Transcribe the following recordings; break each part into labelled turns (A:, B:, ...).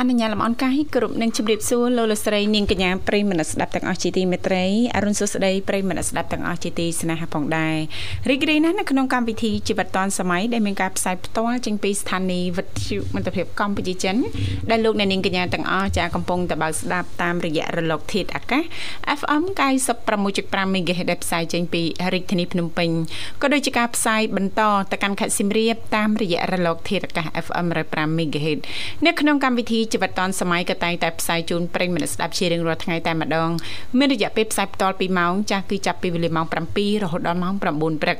A: អនុញ្ញាតលំអរកាយគ្រប់នឹងជម្រាបសួរលោកលោកស្រីនាងកញ្ញាប្រិយមិត្តស្ដាប់ទាំងអស់ជាទីមេត្រីអរុនសុស្ដីប្រិយមិត្តស្ដាប់ទាំងអស់ជាទីស្នេហាផងដែររីករាយណាស់នៅក្នុងកម្មវិធីជីវិតឌွန်សម័យដែលមានការផ្សាយផ្ទាល់ចេញពីស្ថានីយ៍វិទ្យុមិត្តភាពកម្ពុជាចិនដែលលោកអ្នកនាងកញ្ញាទាំងអស់ចាកំពុងតបស្ដាប់តាមរយៈរលកធាតុអាកាស FM 96.5 MHz ដែលផ្សាយចេញពីរាជធានីភ្នំពេញក៏ដូចជាការផ្សាយបន្តទៅកាន់ខេត្តសៀមរាបតាមរយៈរលកធាតុអាកាស FM 105 MHz នៅក្នុងកម្មវិធីជីវិតឌွန်សម័យក៏តែងតែផ្សាយជូនប្រិយមិត្តស្ដាប់ជារៀងរាល់ថ្ងៃតែម្ដងមានរយៈពេលផ្សាយបន្ត2ម៉ោងចាស់គឺចាប់ពីវេលាម៉ោង7រហូតដល់ម៉ោង9ព្រឹក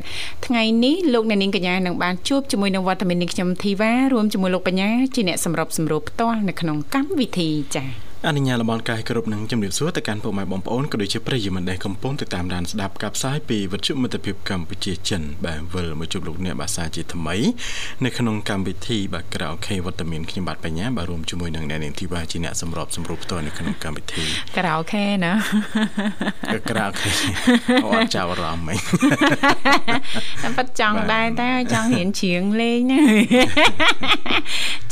A: ថ្ងៃនេះលោកអ្នកនាងកញ្ញានឹងបានជួបជាមួយនឹងវត្តមាននាងខ្ញុំធីវ៉ារួមជាមួយលោកបញ្ញាជាអ្នកសម្របសម្រួលផ្ទាល់នៅក្នុងកម្មវិធីចា៎
B: អនុញ្ញាតលំអរកាយគ្រប់នឹងជំរាបសួរទៅកាន់ពុកម៉ែបងប្អូនក៏ដូចជាប្រិយមិត្តដែលកំពុងតាមដានស្ដាប់ការផ្សាយពីវិទ្យុមិត្តភាពកម្ពុជាចិនបាទវិលមកជួបលោកអ្នកបាសាជាថ្មីនៅក្នុងកម្មវិធីបាទក្រៅអូខេវត្តមានខ្ញុំបាទបញ្ញាបាទរួមជាមួយនឹងអ្នកនាងធីវ៉ាជាអ្នកសម្របសម្រួលផ្ទាល់នៅក្នុងកម្មវិធី
A: ក្រៅអូខេណា
B: ក្រៅអូខេអត់ចាប់អារម្មណ៍ហ្មង
A: តែប៉ាត់ចង់ដែរតែចង់រៀនច្រៀងលេងណា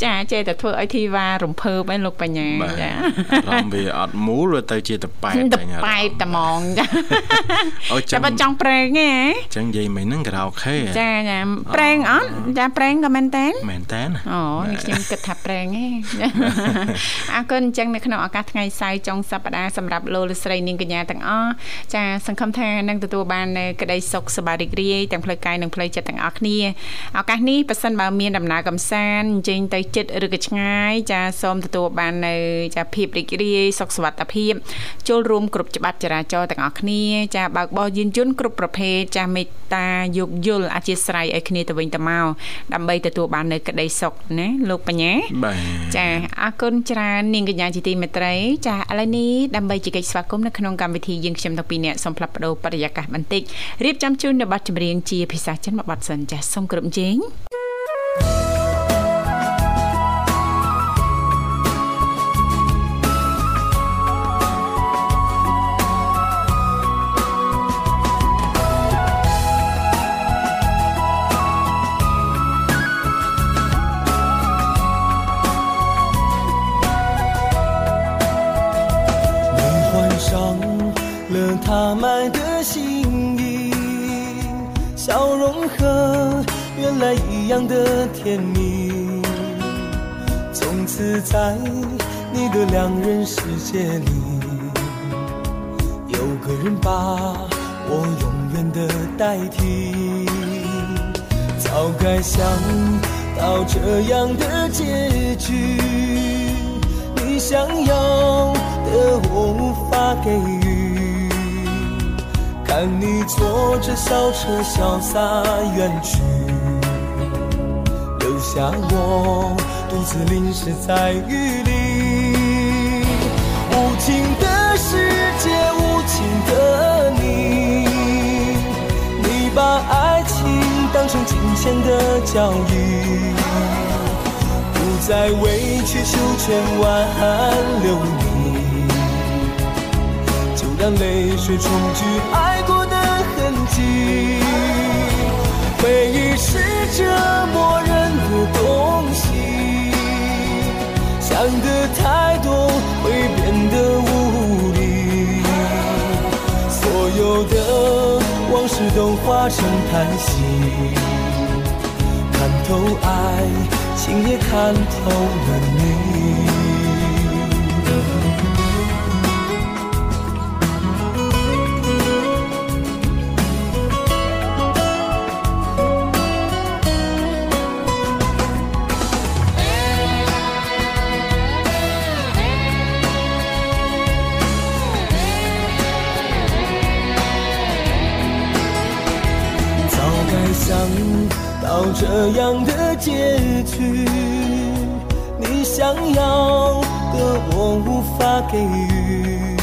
A: ចាចេះតែធ្វើឲ្យធីវ៉ារំភើបឯងលោកបញ្ញាចា
B: អារម្មណ៍វាអត់មូលវាទៅជាតប៉ែត
A: តប៉ែតត្មងចាអូចាំបើចង់ប្រេងហ៎
B: អញ្ចឹងនិយាយមិញហ្នឹងការ៉ាអូខេ
A: ចាចាប្រេងអត់ចាប្រេងក៏មែនតើ
B: មែនតើ
A: អូនេះខ្ញុំគិតថាប្រេងហ៎អរគុណអញ្ចឹងនៅក្នុងឱកាសថ្ងៃសៅរ៍ចុងសប្តាហ៍សម្រាប់លោកលោកស្រីនាងកញ្ញាទាំងអស់ចាសង្ឃឹមថានឹងទទួលបានក្តីសុខសប្បាយរីករាយទាំងផ្លូវកាយនិងផ្លូវចិត្តទាំងអស់គ្នាឱកាសនេះប៉ះសិនបើមានដំណើរកំសាន្តអញ្ជើញទៅចិត្តឬក៏ឆ្ងាយចាសូមទទួលបាននៅចាភាពរីករាយសុខសុវត្ថិភាពចូលរួមគ្រប់ច្បាប់ចរាចរណ៍ទាំងអស់គ្នាចាបើកបរយានយន្តគ្រប់ប្រភេទចាមេត្តាយោគយល់អធិស្ស្រ័យឲ្យគ្នាទៅវិញទៅមកដើម្បីទទួលបាននៅក្តីសុខណាលោកបញ្ញាចាអរគុណច្រើននាងកញ្ញាជាទីមេត្រីចាឥឡូវនេះដើម្បីជែកស្វាគមន៍នៅក្នុងកម្មវិធីយើងខ្ញុំទាំងពីរនាក់សូមផ្លាប់បដោបរិយាកាសបន្តិចរៀបចំជូននៅប័ណ្ណចម្រៀងជាភាសាចិនមួយប័ណ្ណសិនចាសូមគ្រប់ជេង
C: 他样的甜蜜。从此在你的两人世界里，有个人把我永远的代替。早该想到这样的结局，你想要的我无法给予。看你坐着小车潇洒远去，下我独自淋湿在雨里。无情的世界，无情的你，你把爱情当成金钱的交易，不再委曲求全挽留你，就让泪水冲去爱想的太多会变得无力，所有的往事都化成叹息，看透爱情也看透了你。这样的结局，你想要的我无法给予。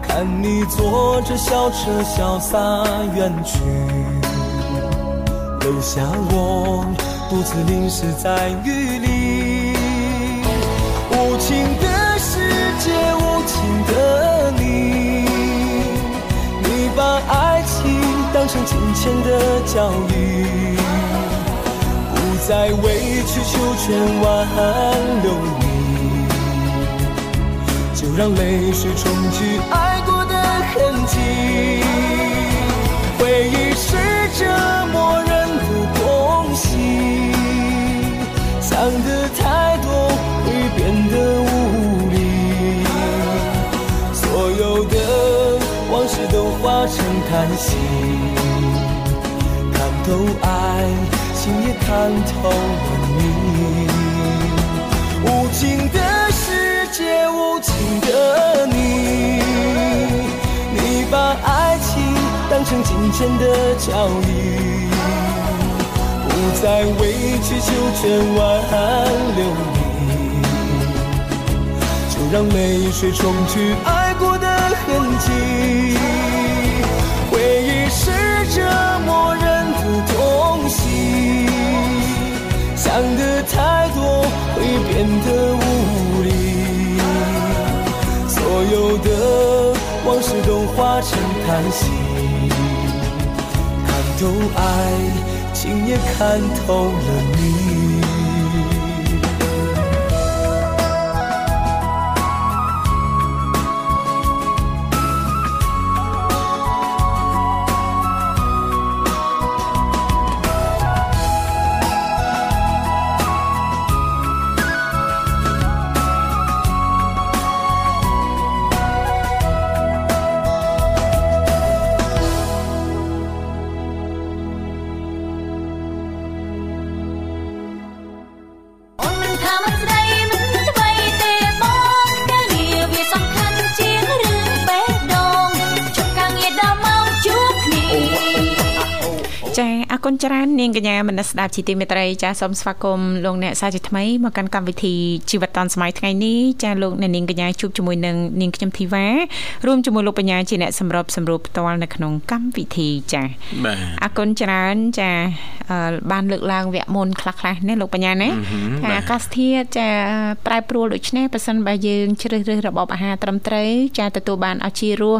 C: 看你坐着小车潇洒远去，留下我独自淋湿在雨里。无情的世界，无情的你，你把爱情当成金钱的交易，再委曲求全挽留你。就让泪水冲去爱过的痕迹。回忆是折磨人的东西，想的太多会变得无力。所有的往事都化成叹息，看透爱情也看透了你，无情的世界。无情的你，你把爱情当成金钱的交易，不再委曲求全挽留你，就让泪水冲去爱过的痕迹。想的太多会变得无力。所有的往事都化成叹息，看透爱情也看透了你。
A: គុណច្រើននាងកញ្ញាមនស្ដាប់ជីទីមេត្រីចាសូមស្វាគមន៍លោកអ្នកសាជាថ្មីមកកាន់កម្មវិធីជីវិតឌុនសម័យថ្ងៃនេះចាលោកអ្នកនាងកញ្ញាជួបជាមួយនឹងនាងខ្ញុំធីវ៉ារួមជាមួយលោកបញ្ញាជាអ្នកសម្របសម្រួលផ្ទាល់នៅក្នុងកម្មវិធីចា
B: បាទ
A: អរគុណច្រើនចាបានលើកឡើងវគ្គមុនខ្លះៗនេះលោកបញ្ញាណាថាអាកាសធាតុចាប្រែប្រួលដូច្នេះប៉ះសិនបើយើងជ្រើសរើសរបបអាហារត្រឹមត្រូវចាទទួលបានអជារស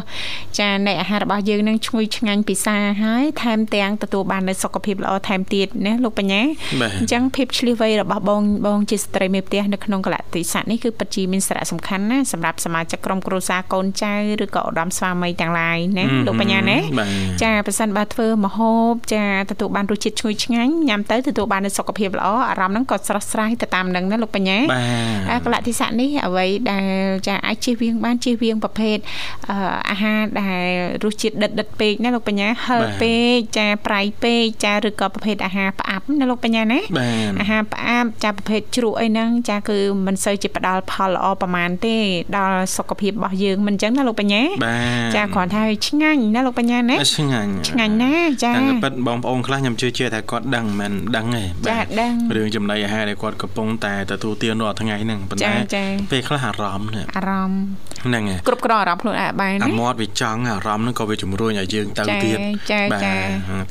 A: ចានៃអាហាររបស់យើងនឹងឈ្ងុយឆ្ងាញ់ពិសាហើយថែមទាំងទទួលបាននូវសុខភាពល្អថែមទៀតណាលោកបញ្ញាអញ្ចឹងភាពឆ្លៀសវៃរបស់បងបងជាស្ត្រីមេផ្ទះនៅក្នុងកលតិស័កនេះគឺពិតជាមានសារៈសំខាន់ណាសម្រាប់សមាជិកក្រុមគ្រួសារកូនចៅឬក៏ឧត្តមស្វាមីទាំងឡាយណាលោកបញ្ញាណាចាប្រសិនបើធ្វើម្ហូបចាទទួលបានរសជាតិឈ្ងុយឆ្ងាញ់ញ៉ាំទៅទទួលបាននូវសុខភាពល្អអារម្មណ៍ហ្នឹងក៏ស្រស់ស្រាយទៅតាមនឹងណាលោកបញ្ញា
B: បាទ
A: កលតិស័កនេះអ្វីដែលចាអាចជិះវៀងបានជិះវៀងប្រភេទអាហារដែលរសជាតិដិតដិតពេកណាលោកបញ្ញាហឹរពេកចាប្រៃពេកចាឬក៏ប្រភេទអាហារផ្អាប់ណាលោកបញ្ញាណាអាហារផ្អាប់ចាប្រភេទជ្រក់អីហ្នឹងចាគឺមិនសូវជាផ្ដល់ផលល្អប្រហែលទេដល់សុខភាពរបស់យើងមិនអញ្ចឹងណាលោកបញ្ញាចាគ្រាន់តែឆ្ងាញ់ណាលោកបញ្ញាណា
B: ឆ្ងាញ់
A: ឆ្ងាញ់ណាចាតែ
B: ពិតបងប្អូនខ្លះខ្ញុំជឿជាថាគាត់ដឹងមិនដឹងទេ
A: ចាដឹង
B: រឿងចំណីអាហារដែលគាត់កំពុងតែទទួលទានរាល់ថ្ងៃហ្នឹងប៉ុន្តែពេលខ្លះអារម្មណ៍
A: អារម្មណ៍
B: ហ្នឹងហើយ
A: គ្រប់គ្រងអារម្មណ៍ខ្លួនឯងបាន
B: អាមាត់វាចង់អារម្មណ៍ហ្នឹងក៏វាជំរុញឲ្យយើងទៅទៀត
A: បាទ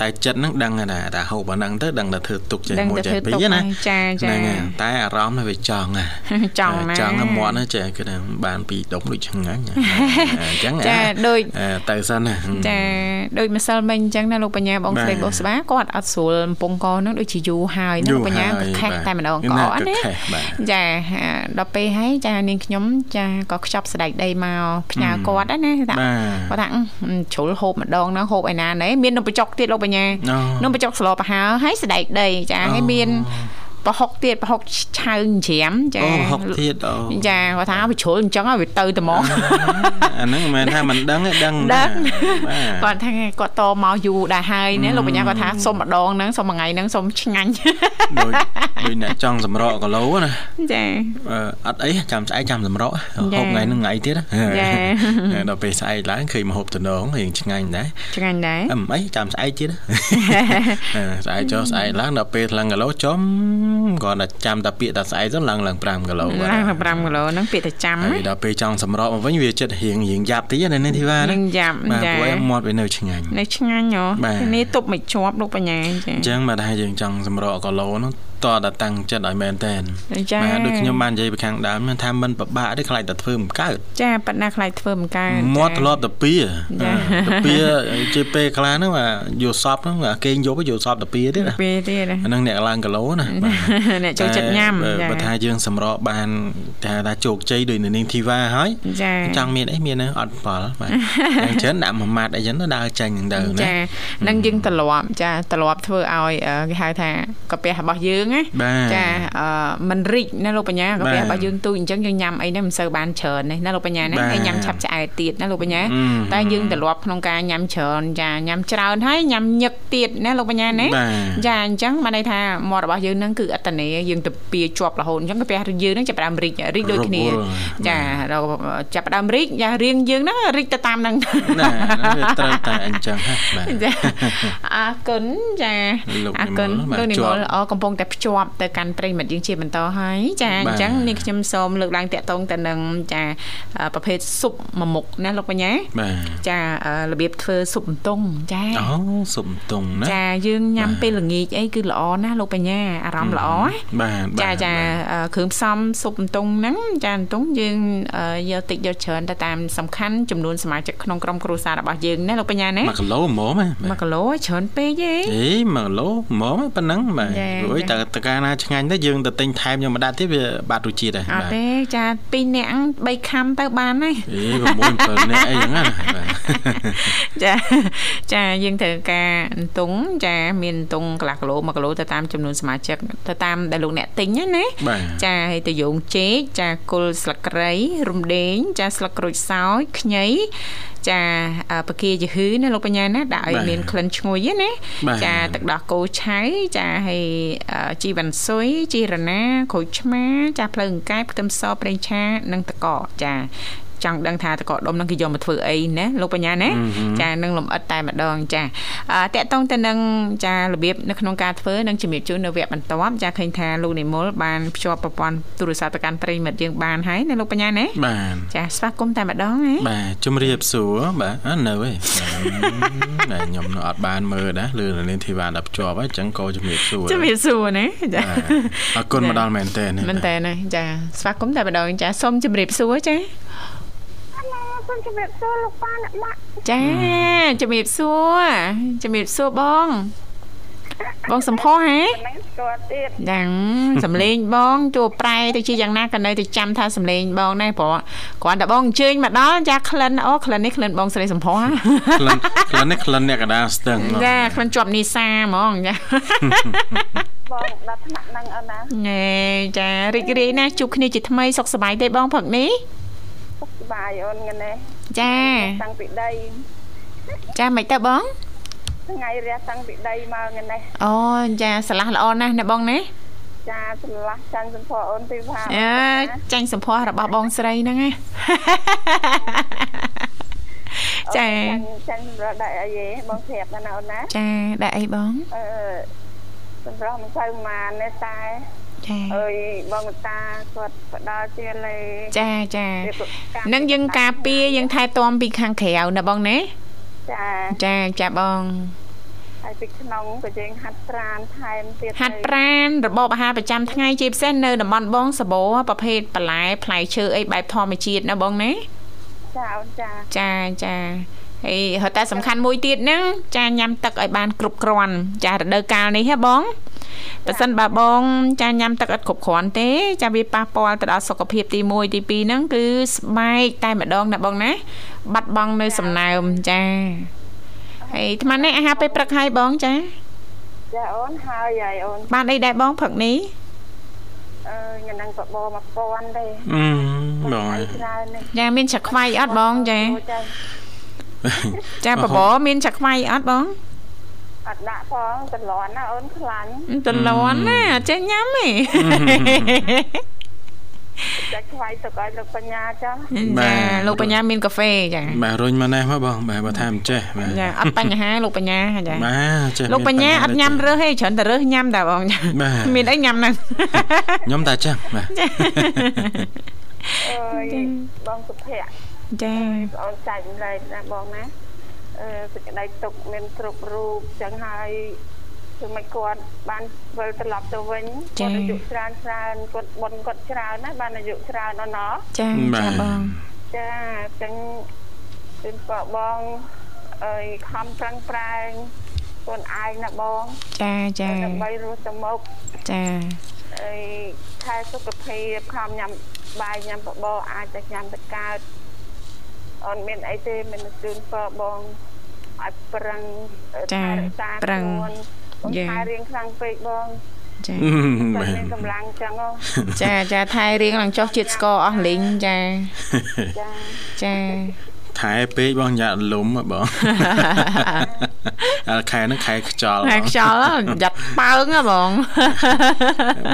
B: តែចិត្តហ្នឹងដឹងថាថាហូបអាហ្នឹងទៅដឹងតែធ្វើទុកចេះមួយចេះពីរណា
A: ចាចា
B: ហ្នឹងតែអារម្មណ៍វាចង់
A: ចង់ណា
B: ចង់មាត់ណាចេះគឺបានពីដុំដូចឆ្ងាញ់អញ្ចឹង
A: ចាដូច
B: ទៅសិនណា
A: ចាដូចម្សិលមិញអញ្ចឹងណាលោកបញ្ញាបងស្រីបងស្វាគាត់អត់ស្រួលកំពង់កហ្នឹងដូចជាយូរហើយណាលោកបញ្ញាក៏ខេះតែម្ដងកណាចាដល់ពេលហើយចានាងខ្ញុំចាក៏ខ្ចប់ស្ដែកដីមកផ្ញើគាត់ណាថាគាត់ថាជ្រុលហូបម្ដងហ្នឹងហូបឯណាណែមាននំបញ្ចុកទៀតលោកបញ្ញានំបញ្ចុកស្លោប្រហើហើយស្ដែកដីចាហើយមាន ប្រហុកទៀតប្រហុកឆៅច្រាមចា
B: អូហុកទៀតអូ
A: ចាគាត់ថាវាជ្រុលអញ្ចឹងហើយវាទៅតែហ្មង
B: អាហ្នឹងមិនមែនថាមិនដឹងទេដឹង
A: ដឹង
B: បាទ
A: គាត់ថាគាត់តមកយូរដែរហើយណាលោកបញ្ញាគាត់ថាសុំម្ដងហ្នឹងសុំមួយថ្ងៃហ្នឹងសុំឆ្ងាញ់
B: ដូចដូចអ្នកចង់សម្រកគីឡូណា
A: ចា
B: អឺអត់អីចាំស្អែកចាំសម្រក
A: ចា៎
B: ហូបថ្ងៃហ្នឹងថ្ងៃទៀតណា
A: ចា៎
B: ដល់ពេលស្អែកឡើងឃើញមកហូបតំណងរៀងឆ្ងាញ់ដែរ
A: ឆ្ងាញ់ដែរ
B: អឹមអីចាំស្អែកទៀតណាអឺស្អែកចុះស្អែកឡើងដល់ពេលឡើងគីឡូចំគ្រាន់តែចាំតែពាក្យតែស្អែកទៅឡើងឡើង5គីឡូបា
A: ឡើង
B: ទ
A: 5គីឡូហ្នឹងពាក្យតែចាំ
B: ហើយដល់ពេលចង់សម្រកមកវិញវាចិត្តរៀងរៀងយ៉ាប់តិចណានេះធីវ៉ាណា
A: នឹងយ៉ាប់
B: បាទ
A: ចា
B: ព្រោះឯមាត់វានៅឆ្ងាញ់
A: នៅឆ្ងាញ់ហ៎
B: បាទ
A: នេះទប់មិនជាប់លោកបញ្ញាចា
B: អញ្ចឹងមកដែរយើងចង់សម្រកគីឡូហ្នឹង តតែតាំងចិត្តឲ្យមែនតែន
A: ចា
B: បាទដូចខ្ញុំបាននិយាយពីខាងដើមថាមិនពិបាកទេខ្លាចតែធ្វើមិនកើត
A: ចាប៉ណ្ណាខ្លាចធ្វើមិនកើត
B: មាត់ធ្លាប់តែពី
A: ចា
B: តាពីជិះពេលខ្លះហ្នឹងបាទយកសពហ្នឹងគេងយកទៅយកសពតាពីទៀតណា
A: ពេលទៀតណា
B: អាហ្នឹងអ្នកឡើងគីឡូណាបាទ
A: អ្នកចូលចិត្តញ៉ាំ
B: តែ
A: ចា
B: បើថាយើងសម្រកបានថាថាជោគជ័យដោយនៅនាងធីវ៉ាហើយ
A: ចា
B: ចង់មានអីមាននៅអត់ផលបាទអញ្ចឹងដាក់មួយម៉ាត់អីចឹងទៅដើរចាញ់ហ្នឹងទៅណា
A: ចានឹងយើងទ្រលាប់ចាទ្រលាប់ធ្វើឲ្យអឺគេហៅថាកាពះរបស់យើងណា
B: បាទ
A: ចាអឺមិនរីកណាលោកបញ្ញាកាពះ
B: បាទ
A: របស់យើងទូចអញ្ចឹងយើងញ៉ាំអីហ្នឹងមិនសូវបានច្រើនទេណាលោកបញ្ញាណា
B: បាទ
A: ហើយញ៉ាំឆាប់ឆ្អែតទៀតណាលោកបញ្ញា
B: អឺ
A: តែយើងទ្រលាប់ក្នុងការញ៉ាំច្រើនចាញ៉ាំច្រើនហើយញ៉ាំញឹកទៀតណាលោកបញ្ញាណា
B: បាទ
A: ចាអញ្ចឹងបានន័យថាមាត់របស់យើងហ្នឹងគឺអត្តន័យយើងទៅពីជាប់រហូតអញ្ចឹងកាពះយើងហ្នឹងចាប់ផ្ដើមរីករីកដូចគ្នា
B: រវល់
A: ចាដល់ចាប់ផ្ដើមរីកចារៀងយើងហ្នឹងរីកទៅតាមហ្នឹង
B: ណាវាត្រូវតែអញ្ចឹងហ่ะបាទ
A: ចាអរគុណចា
B: លោក
A: អរគុណ
B: និមលបាទ
A: លោកនិ
B: ជា
A: ម
B: ប់
A: លអកំពុងតែភ្ជាប់ទៅកាន់ប្រិយមិត្តយើងជាបន្តហើយចាអ
B: បាទ
A: ញ្ចឹងនេះខ្ញុំសូមលើកឡើងតាក់ទងទៅនឹងចាអឺប្រភេទស៊ុបមួយមុខណាលោកបញ្ញា
B: បាទ
A: ចាអឺរបៀបធ្វើស៊ុបអន្ទង់ចា
B: អូសុំតុងណា
A: ចាយើងញ៉ាំ
B: បាទ
A: ពេលល្ងាចអីគឺល្អណាស់លោកបញ្ញាអារម្មណ៍ល្អណា
B: បាទ
A: ចា
B: បាទ
A: ចា
B: បាទ
A: អឺគ្រឿងផ្សំស៊ុបអន្ទង់ហ្នឹងចាអន្ទង់យើងអឺយកតិចយកច្រើនទៅតាមសំខាន់ចំនួនសមាជិកក្នុងក្រុមគ្រួសាររបស់យើងណាលោកបញ្ញាណា
B: 1គីឡូហ្មងណា
A: 1គីឡូច្រើនពេកទេ
B: អេ1គីឡូហ្មងប៉ុណ្ណឹងបាទ
A: ចា
B: រួយ
A: ចា
B: តែតកាលណាឆ្ងាញ់ទៅយើងទៅទិញថែមយកមកដាក់ទៀតវាបាត់រសជាតិដែរ
A: អត់ទេចា2នាក់3ខាំទៅបានហើយ
B: អេ6 7នាក់អីហ្នឹងណាបាទ
A: ចាចាយើងត្រូវការអន្ទង់ចាមានអន្ទង់កន្លះគីឡូ1គីឡូទៅតាមចំនួនសមាជិកទៅតាមដែលលោកអ្នកទិញណាណា
B: បាទ
A: ចាហើយទៅយោងចេកចាគល់ស្លឹកគ្រៃរំដេងចាស្លឹកក្រូចសើចខ្ញីចាអឺបកាយហឺណាលោកបញ្ញាណាដាក់ឲ្យមានក្លិនឈ្ងុយណាចាទឹកដោះគោឆៅចាហើយអឺជីវ៉ាន់ស៊ុយជីរណាក្រូចឆ្មាចាភ្លើងកែបខ្ទឹមសប្រេងឆានិងទឹកកកចា ចង់ដឹងថាតកដុំហ្នឹងគេយកមកធ្វើអីណាលោកបញ្ញាណាចានឹងលំអិតតែម្ដងចាអឺតកតងទៅនឹងចារបៀបនៅក្នុងការធ្វើនឹងជំរាបជូននៅវគ្គបន្ទាប់ចាឃើញថាលោកនិមលបានភ្ជាប់ប្រព័ន្ធទូរស័ព្ទទៅកាន់ប្រិយមិត្តយើងបានហើយណាលោកបញ្ញាណា
B: បាទ
A: ចាស្វាគមន៍តែម្ដងហ៎
B: បាទជំរាបសួរបាទអើនៅឯងតែខ្ញុំនៅអត់បានមើលដែរលឺនាងធីវ៉ាដល់ភ្ជាប់ហើយអញ្ចឹងក៏ជំរាបសួរ
A: ជំរាបសួរណាចា
B: បាទអរគុណមកដល់មែនតើ
A: មែនតើណាចាស្វាគមន៍តែម្ដងចាសូមជំរាបសួរចា
D: សូមជម្រាបសួរលោកប៉ាអ្នកម៉ាក់
A: ចាជំរាបសួរជំរាបសួរបងបងសំផុសហ៎
D: ហ្នឹងស្គាល់ទៀត
A: យ៉ាងសំលេងបងជួប្រែទៅជាយ៉ាងណាក៏នៅតែចាំថាសំលេងបងដែរព្រោះគ្រាន់តែបងអញ្ជើញមកដល់ចាក្លិនអូក្លិននេះក្លិនបងស្រីសំផុសហ៎
B: ក្លិនក្លិននេះក្លិនអ្នកកដាលស្ទឹង
A: ចាក្លិនជាប់នេសាហ្មងចា
D: បងដល់ថ្នាក់ហ្នឹងអូនណា
A: ណែចារីករាយណាស់ជួបគ្នាជាថ្មីសុខសប្បាយទេបងព្រឹកនេះ
D: សុខស ប្បាយអូនងនេះ
A: ចា
D: តាំងពីដី
A: ចាមិនទៅបង
D: ថ្ងៃរះតាំងពីដីមកងនេះ
A: អូចាស្រឡះល្អណាស់ណាបងណា
D: ចាឆ្លាស់ចាញ់សំភរអូនទីផា
A: អើចាញ់សម្ផស្សរបស់បងស្រីហ្នឹងណាចា
D: ចាញ់សម្រាប់ដាក់អីហ៎បងប្រាប់ណាអូនណា
A: ចាដាក់អីបង
D: អឺសម្រាប់មិនសូវម៉ានទេតែ
A: ចា
D: អើយបងតាគាត់ផ្ដល់ជាលេ
A: ចាចានឹងយើងការពារយើងថែទាំពីខាងក្រៅណាបងណា
D: ចា
A: ចាចាបង
D: ហើយពីក្នុងក៏យើងហាត់ប្រានថែមទៀត
A: ហាត់ប្រាណរបបអាហារប្រចាំថ្ងៃជាពិសេសនៅតំបន់បងសបោប្រភេទបន្លែផ្លែឈើអីបែបធម្មជាតិណាបងណា
D: ចាអូនចា
A: ចាចាហើយហត់តែសំខាន់មួយទៀតហ្នឹងចាញ៉ាំទឹកឲ្យបានគ្រប់គ្រាន់ចារដូវកាលនេះហ៎បង បើសិនបើបងចាញ៉ាំទឹកឥតគ្រប់គ្រាន់ទេ ចាវាប៉ះពាល់ទៅដល់សុខភាពទី1ទី2ហ្នឹងគឺស្បែកតែម្ដងណាបងណា បាត់បង់នៅសំណើមចាហើយអាត្មានេះអាហារពេលព្រឹកហើយបងចា
D: ចាអូនហើយហើយអូន
A: បានអីដែរបងព្រឹកនេះ
D: អឺញ៉ាំនឹងបបោ1000ទេ
B: អឺបង
D: អីច្រើននេះ
A: ចាមានឆាខ្វៃអត់បងចា
D: ចា
A: ចាបបរមានឆាខ្វៃអត់បង
D: អត់ដាក់ផងតលន់ណាអូនខ្លាញ់
A: តលន់ណាអត់ចេះញ៉ាំទេ
D: ចាខ្វាយទៅឲ្យលោកបញ្ញាចា
A: ចាលោកបញ្ញាមានកាហ្វេចា
B: បាទរុញមកនេះមកបងបាទបើថាមិនចេះបាទ
A: ចាអត់បញ្ហាលោកបញ្ញាចា
B: បាទចេះ
A: លោកបញ្ញាអត់ញ៉ាំរើសទេច្រើនតែរើសញ៉ាំតែបងចា
B: បាទ
A: មានអីញ៉ាំហ្នឹង
B: ខ្ញុំតែចឹងបាទ
D: អើយបងសុភ័ក្រ
A: ចា
D: បងអូនចាច់ម្លែកណាបងណាអឺ សេចក្តីទុកមានគ្រប់រូបចឹងហើយគឺមិនគាត់បានវិលត្រឡប់ទៅវិញគាត់អាយុច្រើនច្រើនគាត់បុនគាត់ច្រើនណាបានអាយុច្រើនអស់ណោះ
A: ចាចាបង
D: ចាចឹងគឺបងបងអើយខំប្រឹងប្រែងខ្លួនឯងណាបង
A: ចាចា
D: ដើម្បីរស់ទៅមុខ
A: ចា
D: អីខែសុខភាពខំញ៉ាំបាយញ៉ាំបបរអាចតែញ៉ាំទៅកើតអូនមានអីទេមានជូនពរបង ឲ្យប្រឹងថែរក្សាខ្លួនបងថែរៀងខ្លាំងពេកបង
A: ចា
B: អឺ
D: តែ
B: បាទ
D: មានកម្លាំងចឹងហ៎
A: ចាចាថែរៀងឡើងចុះជាតិស្ករអស់លីងចា
D: ចា
A: ចា
B: ថែពេកបងយ៉ាក់លំហ៎បងអើខែហ្នឹងខែខ្ចល់
A: ហើយខ្យល់យ៉ាត់ប៉ើងហ៎បង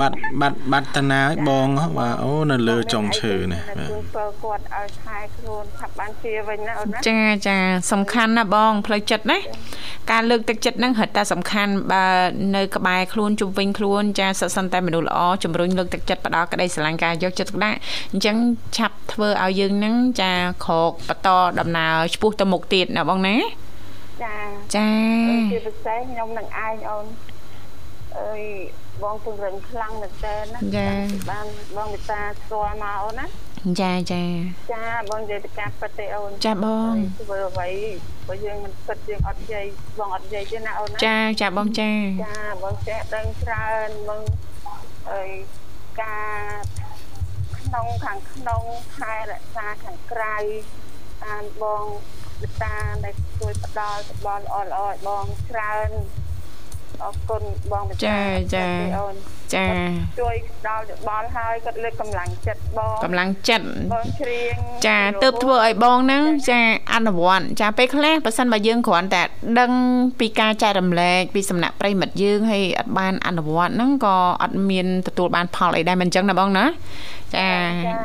B: បាត់បាត់បាត់តាណាឲ្យបងហ៎បាទអូនៅលើចុងឈើនេះបាទ
D: ជូនពរគាត់ឲ្យថែខ្លួនថាប់បានជាវិញណាអូនណា
A: ចាចាសំខាន់ណាស់បងផ្លូវចិត្តណាការលើកទឹកចិត្តហ្នឹងហិតតែសំខាន់បើនៅក្បែរខ្លួនជុំវិញខ្លួនចាសិតសិនតែមនុស្សល្អជំរុញលើកទឹកចិត្តផ្ដល់ក្តីស្រឡាញ់ការយកចិត្តទុកដាក់អញ្ចឹងឆាប់ធ្វើឲ្យយើងហ្នឹងចាក្រោកបន្តដំណើរឆ្ពោះទៅមុខទៀតណាបងណា
D: ចា
A: ចា
D: ជាពិសេសខ្ញុំនឹងឯងអូនអើយបងពង្រឹងខ្លាំងមែនតើណាបានបងវិតាស្គាល់មកអូនណា
A: ចាចា
D: ចាបងនិយាយទៅការពិតទេអូន
A: ចាបង
D: ធ្វើអ្វីបើយើងមិនពិតយើងអត់និយាយបងអត់និយាយទេណាអូនណា
A: ចាចាបងចា
D: ចាបងចេះដឹងច្រើនបងអើយការក្នុងខាងក្នុងខែរក្សាខាងក្រៅ តាមបងវិតាដែលជួយផ្ដល់សបល់ល្អល្អឲ្យបងច្រើន អរគុណបងវិតាអូន
A: ចា
D: ជួយដល់យោបល់ហើយគាត់លើកកម្លាំងចិត្តបង
A: កម្លាំងចិត្ត
D: បងច្រៀង
A: ចាទៅធ្វើឲ្យបងហ្នឹងចាអនុវត្តចាពេលខ្លះបើសិនបើយើងគ្រាន់តែដឹងពីការចែករំលែកពីសំណាក់ប្រិមិត្តយើងហើយអត់បានអនុវត្តហ្នឹងក៏អត់មានទទួលបានផលអីដែរមិនអញ្ចឹងណាបងណាចា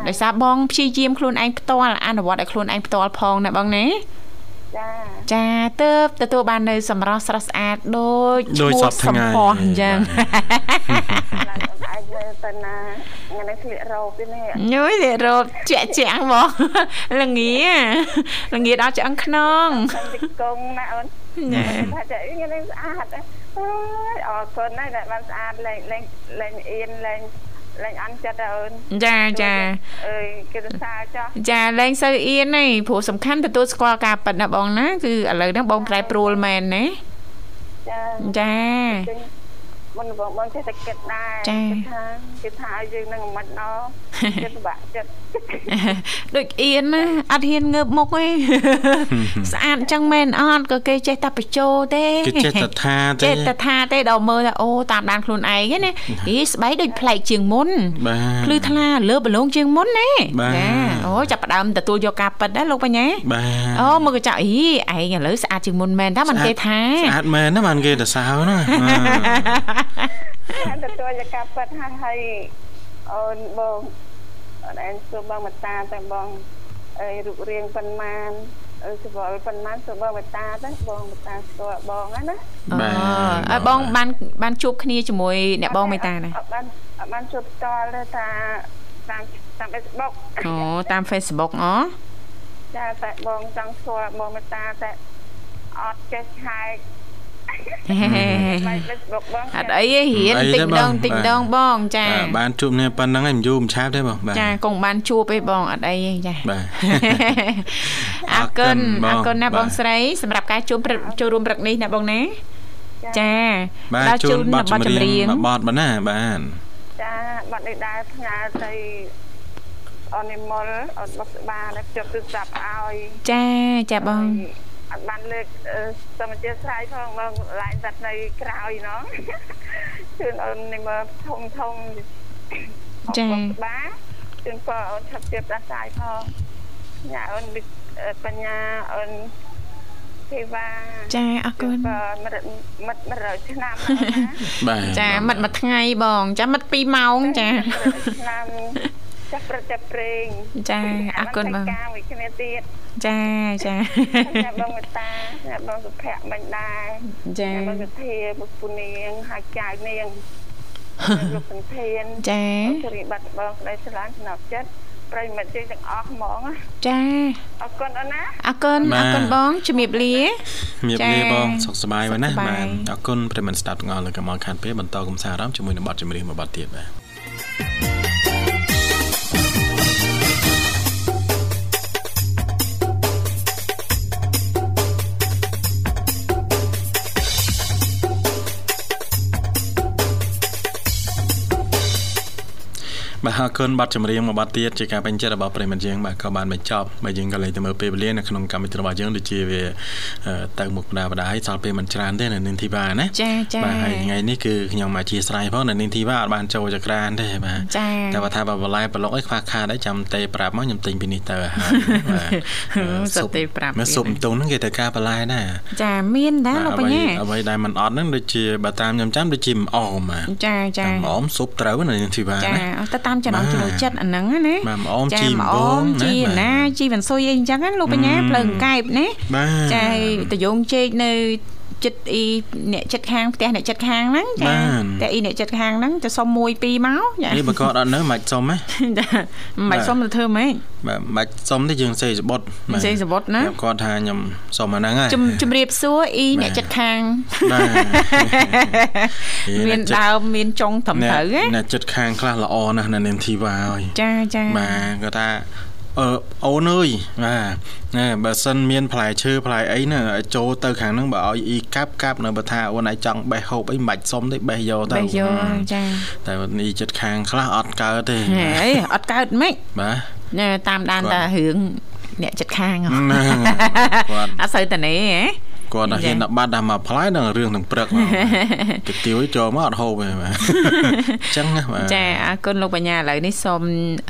A: ដោយសារបងព្យាយាមខ្លួនឯងផ្ទាល់អនុវត្តឲ្យខ្លួនឯងផ្ទាល់ផងណាបងណា
D: ចា
A: ចាទៅទទួលបាននៅសម្រស់ស្រស់ស្អាតដូច
B: ដូចសព
A: ឈ្មោះ
B: ថ្ងៃ
A: សម្ផស្សអញ្ចឹង
D: ខ្លាំងអត់អាចទៅណាថ្ងៃនេះស្លៀករ៉ូបទេនេះ
A: ញយទេរត់ជាក់ជាក់ហ្មងល្ងាល្ងាដល់ឆ្អឹងខ្នង
D: ខាងទីកងណាអូន
A: ចា
D: ថាតែថ្ងៃនេះស្អាតអើយអរគុណណាស់ដែលបានស្អាតលែងលែងលែងអៀនលែង លែងអន់ចិត្តអូន
A: ចាចា
D: អើយគេទៅសារចោះ
A: ចាលែងសូវអៀនទេព្រោះសំខាន់ទទួលស្គាល់ការប៉ັດណាបងណាគឺឥឡូវហ្នឹងបងប្រែប្រួលមែនណា
D: ចា
A: ចា
D: ចឹង មុនបងបងចេះតែគិតដែរ
A: ចា
D: គេថាគេថាឲ្យយើងនឹងមិនណោចិត្តពិបាកចិត្ត
A: ដូចអៀនណាអត់ហ៊ានងើបមុខទេស្អាតអញ្ចឹងមែនអត់ក៏គេចេះតែបញ្ចោទេ
B: គេចេះតែថាទេ
A: ចេះតែថាទេដល់មើលថាអូតាមដានខ្លួនឯងហ្នឹងណាហីស្បែកដូចប្លែកជាងមុន
B: បាទ
A: ភ្លឺថ្លាលើបលងជាងមុនណា
B: បាទ
A: ចាអូចាប់ផ្ដើមទទួលយកការប៉ັດណាលោកបញ្ញា
B: បាទ
A: អូមើលកញ្ចក់អីឯងឥឡូវស្អាតជាងមុនមែនតាមិនគេថា
B: ស្អាតមែនណាបានគេទៅសើណា
D: ហើយទទួលយកការប៉ັດហើយហើយអូនបងអត់ឯងសួរបងមតាតែបងអីរូបរាងប៉ុន្មានអឺស្វល់ប៉ុន្មានសួរបងមតាទៅបងមតាស្គាល់បងហ្នឹងណា
B: បាទ
A: អើបងបានបានជួបគ្នាជាមួយអ្នកបងមេតាណា
D: អត់បានអត់បានជួបផ្ទាល់ទេថាតាមតាម Facebook
A: អូតាម Facebook អូ
D: ចាតែបងចង់ស្គាល់បងមតាតែអត់ចេះឆែក
A: អត់អីទេរៀនតិចដងតិចដងបងចា
B: បាទបានជួបគ្នាប៉ុណ្្នឹងហើយមិនយូរមិនឆាប់ទេបងបាទ
A: ចាគង់បានជួបទេបងអត់អីទេចា
B: បាទ
A: អរគុណ
B: អ
A: អ
B: រ
A: រ
B: គុ
A: គុ
B: ណ
A: ណណា
B: បង
A: បងស្រីសម្រាប់ការជួបព្រឹកចូលរួមព្រឹកនេះណាបងណាចា
B: បាទជូនបទចម្រៀងមួយបទបងណាបាទ
D: ចាបាត់នេះដែរផ្ញើទៅអនិមលអត់បស្បាដែលជប់ទូរស័ព្ទឲ្យ
A: ចាចាបង
D: អត់បានលើកសមាជិកស្រ័យផងបងឡាយតែនៅក្រោយណោះជឿនអូននេះមកធំធំ
A: ចា៎
D: បាជូនពរអូនឆាប់ជៀបដាសាយផងញ៉ាអូនវិបញ្ញាអូនទេវ៉ា
A: ចាអរគុណ
D: បាទមិត្តមិត្ត100ឆ្នាំអូនណា
B: បាទ
A: ចាមិត្តមួយថ្ងៃបង ចាមិត្ត2ម៉ោងចា
D: 100ឆ្នាំ ចាប់ប្រចាប់ប្រេង
A: ចាអរគុណបង
D: ការវិគ្នាទៀត
A: ចាចា
D: អ្នកបងមេតាអ្នកបងសុភ័ក្រមិញដែរ
A: ចា
D: អ្នកបងសុធាពុកពូនាងហើយចៅនាងលោកសន្ធាន
A: ចា
D: អូនជរីបាត់បងក្តីស្រឡាញ់ស្នប់ចិត្តប្រិយមិត្តជិះទាំងអស់ហ្មងណា
A: ចា
D: អរគុណអូនណា
A: អរគុណអរគុណបងជំរាបលា
B: មៀប
A: ចា៎
B: លាបងសុខសប្បាយមែនណា
A: សុខសប្បាយ
B: បាទអរគុណប្រិយមិត្តស្ដាប់ទាំងអស់លើកុំឲ្យខានពេលបន្តកំសាន្តអារម្មណ៍ជាមួយនឹងបទចម្រៀងមួយបទទៀតបាទ បាទអរគុណបទចម្រៀងមួយបទទៀតជាការពេញចិត្តរបស់ប្រិយមិត្តយើងបាទក៏បានបញ្ចប់បាទយើងក៏លេចទៅមើលពេលវេលានៅក្នុងកម្មវិធីរបស់យើងដូចជាវាអឺទៅមុខបដាបដាហើយសល់ពេលមិនច្រើនទេនៅនាងធីវ៉ាណា
A: ចាចា
B: បាទហើយថ្ងៃនេះគឺខ្ញុំមកជាស្រ័យផងនៅនាងធីវ៉ាអត់បានចូលចក្រានទេបាទ
A: ចា
B: តែបើថាបើបន្លែប្រឡុកអីខ្វះខាតអីចាំទេប្រាប់មកខ្ញុំទិញពីនេះទៅហើយបាទ
A: សុទ្ធទេប្រាប់
B: មើល
A: ទៀត
B: ស៊ុបតុងហ្នឹងគេត្រូវការបន្លែដែរ
A: ចាមានដែរលោកបញ្ញា
B: អ្វីដែលមិនអត់ហ្នឹងដូចជាបើតាមខ្ញុំចាំដូចជាម្អមបាទ
A: ចាចា
B: តាមម្អមស៊ុបត្រូវណានាងធីវ៉ា
A: ចា
B: ណា
A: ទៅតាមចំណង
B: បាទ
A: ចំណូលចិត្តអាហ្នឹងណា
B: បាទម្អម
A: ចា
B: ជីម
A: ម្អ
B: បង
A: ម
B: ណា
A: ជី
B: បាទ
A: ណាជីវ៉ាន់ស៊ុយអីអញ្ចឹងណាលោកបញ្ញា
B: អឺ
A: ភ្លើងកែបណា
B: បាទ
A: ចាតយងជែកនៅ ចិត្តអ៊ីអ្នកចិត្តខាងផ្ទះអ្នកចិត្តខាងហ្នឹងចា
B: បាទ
A: តែអ៊ីអ្នកចិត្តខាងហ្នឹងទៅសុំ1 2មកចា
B: នេះបើគាត់អត់នៅមិនសុំហ៎
A: ចាមិនសុំទៅធ្វើម៉េច
B: បាទមិនសុំទេយើងសេសបុត
A: សេសបុតណា
B: ខ្ញុំគាត់ថាខ្ញុំសុំអាហ្នឹងហើយ
A: ជំជំរាបសួរអ៊ី
B: បាទ
A: អ្នកចិត្តខាង
B: បាទ
A: មានដើមមានចុងត្រឹមត្រូវណា
B: អ្នកចិត្តខាងខ្លះល្អណាស់នៅនាងធីវ៉ាហើយ
A: ចាចា
B: បាទគាត់ថា អឺអូនអើយបាទណែបើសិនមានផ្លែឈើផ្លែអីហ្នឹងឲ្យចូលទៅខាងហ្នឹងបើឲ្យអ៊ីកាប់កាប់នៅបើថាអូនឯងចង់បេះហូបអីមិនបាច់សុំទេបេះយកទៅ
A: បេះយកចា
B: តែនេះចិត្តខាងខ្លះអត់កើតទេ
A: ហេអត់កើតម៉េច
B: បាទ
A: ណែតាមដាន
B: គាត់
A: តារឿងអ្នកចិត្តខាងហ៎
B: ណាគាត់
A: អត់សូវតានេះហ៎
B: គាត់ដល់ហ៊ានដាក់បាត់ដាក់មកផ្លែដល់រឿងទាំងព្រឹកមកទៅទាវចូលមកអត់ហូបទេបាទអញ្ចឹងណាបាទ
A: ចាអរគុណលោកបញ្ញាឥឡូវនេះសូម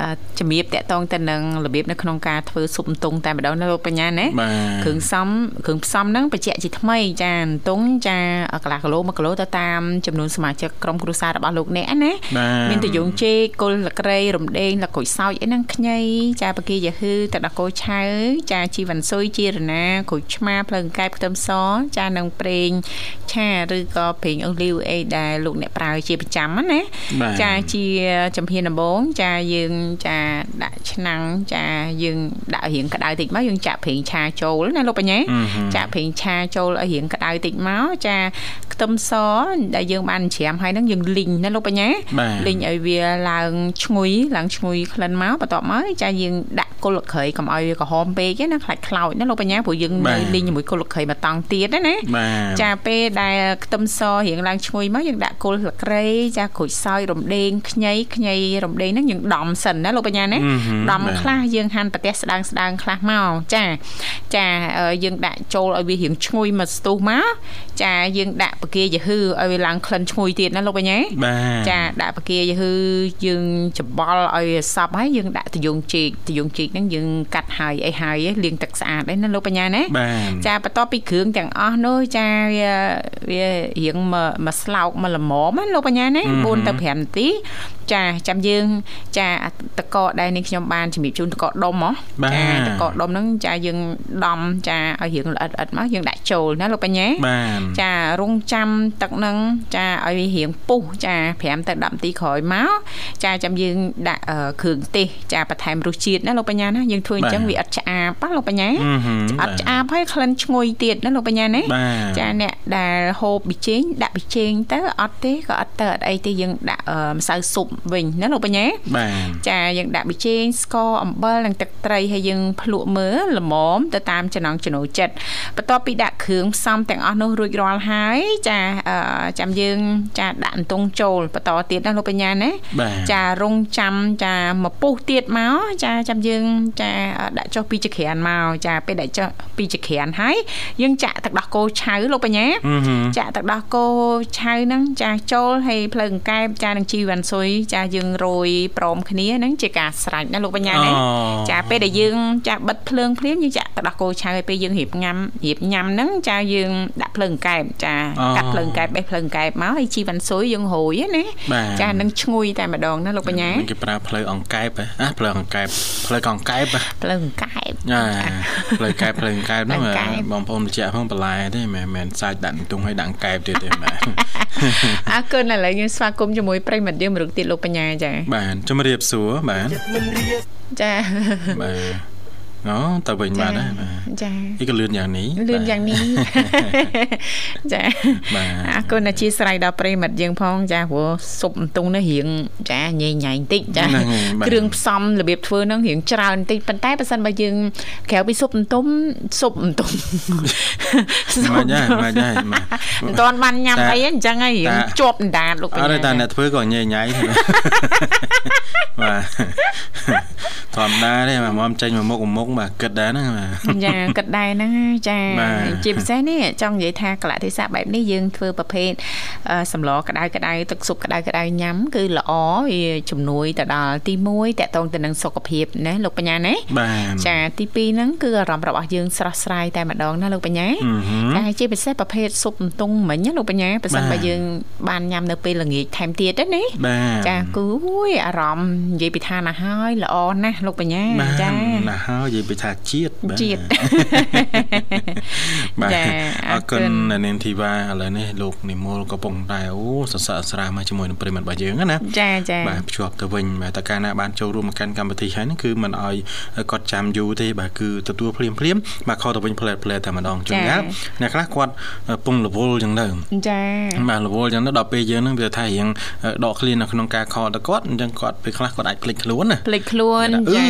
A: អឺជំរាបតកតងទៅនឹងរបៀបនៅក្នុងការធ្វើស៊ុបអន្ទង់តែម្ដងណាលោកបញ្ញាណា
B: បាទ
A: គ្រឿងផ្សំគ្រឿងផ្សំហ្នឹងបញ្ជាក់ជាថ្មីចាអន្ទង់ចាកន្លះគីឡូ1គីឡូទៅតាមចំនួនសមាជិកក្រុមគ្រួសាររបស់លោកអ្នកណា
B: បាទ
A: មានតយងចេកគល់លក្រីរំដេងលក្ខូចសោចអីហ្នឹងខ្ញីចាបកាយាហឺទឹកដោះគោឆៅចាជីវ៉ាន់ស៊ុយជីរណាក្រូចឆ្មាភ្លើងកែបខ្ទឹមសចានឹងប្រេងឆាឬក៏ប្រេងអូលីវអីដែលលោកអ្នកប្រើជាប្រចាំហ្នឹងណា
B: បាទ
A: ចាជាចំហៀនដំបងចាយើងចាដាក់ឆ្នាំងចាយើងដាក់រៀងក្តៅតិចមកយើងចាក់ប្រេងឆាចូលណាលោកបញ្ញា
B: អឺហឹម
A: ចាក់ប្រេងឆាចូលឲ្យរៀងក្តៅតិចមកចាខ្ទឹមសដែលយើងបានច្រាមហើយហ្នឹងយើងលីងណាលោកបញ្ញា
B: បាទ
A: លីងឲ្យវាឡើងឈ្ងុយឡើងឈ្ងុយក្លិនមកបន្ទាប់មកចាយើងដាក់គល់លក្រៃកុំឲ្យវាក្រហមពេកទេណាខ្លាច់ខ្លោចណាលោកបញ្ញាព្រោះយើង
B: បា
A: នៅ
B: ទ
A: លីងជាមួយគល់លក្រៃមកតង់ទៀតណាណា
B: បាទ
A: ចាពេលដែលខ្ទឹមសរៀងឡើងឈ្ងុយមកយើងដាក់គល់លក្រៃចាក្រូចសើចរំដេងខ្ញីខ្ញីរំដេងហ្នឹងយើងដំសិនណាលោកបញ្ញាណា
B: អឺហឹម
A: ដំ
B: បាទ
A: ខ្លះយើងហាន់ប្រទេសស្ដើងស្ដើងខ្លះមកចាចាអឺយើងដាក់ចូលឲ្យវារៀងឈ្ងុយមកស្ទុះមកចាយើងដាក់បកាយាហឺឲ្យវាឡើងក្លិនឈ្ងុយទៀតណាលោកបញ្ញា
B: បាទ
A: ចាដាក់បកាយាហឺយើងច្បល់ឲ្យសប់ហើយយើងដាក់តយងជីកតយងជីកហ្នឹងយើងកាត់ហើយអីហើយលាងទឹកស្អាតដែរណាលោកបញ្ញាណា
B: បាទ
A: ចាបន្ទាប់ពីគ្រឿងទាំងអស់នោះចាវាវារៀងមកមកស្លោកមកល្មមណាលោកបញ្ញាណា4ទៅ5នាទីចាចាំយើង ចាតកកដែលនេះខ្ញុំបានជំរាបជូនតកកដុំហ៎
B: បាទ
A: ចាតកកដុំហ្នឹងចាយើងដំចាឲ្យរៀងល្អិតល្អិតមកយើងដាក់ចូលណាលោកបញ្ញា
B: បាទ
A: ចារងចាំទឹកហ្នឹងចាឲ្យវារៀងពុះចា5ទៅ10នាទីក្រោយមកចាចាំយើងដាក់អឺគ្រឿងទេសចាបន្ថែមរសជាតិណាលោកបញ្ញាណាយើងធ្វើអញ្ចឹងវាអត់ឆ្អាបណាលោកបញ្ញា
B: អឺហឹម
A: អត់ឆ្អាបហើយក្លិនឈ្ងុយទៀតណាលោកបញ្ញាណា
B: បាទ
A: ចាអ្នកដែលហូបប៊ីចេងដាក់ប៊ីចេងទៅអត់ទេក៏អត់ទៅអត់អីទេយើងដាក់អឺម្សៅស៊ុបវិញណាលោកបញ្ញា
B: បាទ
A: ចាយើងដាក់ប៊ីចេងស្ករអំបិលនិងទឹកត្រីហើយយើងភ្លក់មើលល្មមទៅតាមចំណង់ចំណូលចិត្តបន្ទាប់ពីដាក់គ្រឿងផ្សំទាំងអស់នោះរួចរាល់ហើយចាអឺចាំយើង ចាដាក់អន្ទង់ចូលបន្តទៀតណាលោកបញ្ញាណា
B: បាទ
A: ចារងចាំចាមកពុះទៀតមកចាចាំយើង ចាដាក់ចុះពីចក្រានមកចាពេលដាក់ចុះពីចក្រានហើយយើងចាក់ចាក់ទឹកដោះគោឆៅលោកបញ្ញាចាក់ទឹកដោះគោឆៅហ្នឹងចាចូលហើយភ្លើងកែបចានឹងជីវ៉ាន់ស៊ុយចាយើងរយព្រមគ្នាហ្នឹងជាការស្រេចណាលោកបញ្ញាណាចាពេលដែលយើងចាបិទភ្លើងភ្លាមយើងចាក់ទឹកដោះគោឆៅហើយពេលយើងរៀបញ៉ាំរៀបញ៉ាំហ្នឹងចាយើងដាក់ភ្លើងកែបចាកាត់ភ្លើងកែបបេះភ្លើងកែបមកហើយជីវ៉ាន់ស៊ុយយើងរយណាចានឹងឈ្ងុយតែម្ដងណាលោកបញ្ញា
B: គេប្រើភ្លើងអង្កែបណាភ្លើងអង្កែបភ្លើងអង្កែប
A: ភ្លើងអង្កែប
B: ចាភ្លើងកែបភ្លើងកែបហ្នឹងបងប្អូនបញ្ជាក់ផងបន្លែទេមិនមែនសាច់ដាក់ទង់ឲ្យដាក់កែបទៀតទេបាទ
A: អរគុណឥឡូវយើងស្វាគមន៍ជាមួយប្រិមិត្តយើងមរុកទៀតលោកបញ្ញាចា
B: បាទជំរាបសួរបាទ
A: ចា
B: បាទ អូទៅវិញបាទណា
A: ចា
B: អីក៏លឿនយ៉ាងនេះ
A: លឿនយ៉ាងនេះចាបាទអរគុណអធិស្ឋានដល់ប្រិមិត្តយើងផងចាព្រោះស៊ុបអន្ទង់នេះរៀងចាញ៉ៃញ៉ៃបន្តិចចាគ្រឿងផ្សំរបៀបធ្វើនឹងរៀងច្រើនបន្តិចប៉ុន្តែបើសិនបើយើងក្រៅពីស៊ុបអន្ទង់ស៊ុបអន្ទង់
B: មកញ៉ៃមកញ៉ៃ
A: មិនតាន់បានញ៉ាំអីអញ្ចឹងហើយរៀងជាប់អណ្ដាតលោក
B: អត់តែអ្នកធ្វើក៏ញ៉ៃញ៉ៃបាទធម្មតាទេមកមកចេញមកមុខមុខបាទគិតដែរហ្នឹង
A: ចាគិតដែរហ្នឹងចាជាពិសេសនេះចង់និយាយថាកលៈទេសៈបែបនេះយើងធ្វើប្រភេទសម្លក្តៅក្តៅទឹកស៊ុបក្តៅក្តៅញ៉ាំគឺល្អវាជំនួយទៅដល់ទី1តកតងទៅនឹងសុខភាពណាលោកបញ្ញាណាចាទី2ហ្នឹងគឺអារម្មណ៍របស់យើងស្រស់ស្រាយតែម្ដងណាលោកបញ្ញាតែជាពិសេសប្រភេទស៊ុបអន្ទង់មិញណាលោកបញ្ញាបើសិនបើយើងបានញ៉ាំនៅពេលល្ងាចថែមទៀតណាចាគឺអូយអារម្មណ៍និយាយពីឋានណាហើយល្អណាស់លោកបញ្ញា
B: ចាណាស់ហើយនិយាយពីថាជាតិ
A: បាទជាតិ
B: បាទអរគុណនាងធីវ៉ាឥឡូវនេះលោកនិមលកំពុងតែអូសរសើរស្រាមកជាមួយនឹងប្រិមត្តរបស់យើងណា
A: ចាចា
B: បាទភ្ជាប់ទៅវិញបាទតើកាលណាបានចូលរួមមកកាន់កម្មវិធីហើយហ្នឹងគឺមិនអោយគាត់ចាំយូរទេបាទគឺទទួលភ្លាមភ្លាមបាទខុសទៅវិញផ្លែផ្លែតែម្ដងជួនកាលអ្នកខ្លះគាត់ពងរវល់ចឹងទៅ
A: ចា
B: បាទរវល់ចឹងទៅដល់ពេលយើងហ្នឹងវាថារៀងដកឃ្លាននៅក្នុងការខកទៅគាត់អញ្ចឹងគាត់ពេលខ្លះគាត់អាចភ្លេចខ្លួនណា
A: ភ្លេចខ្លួន
B: ចា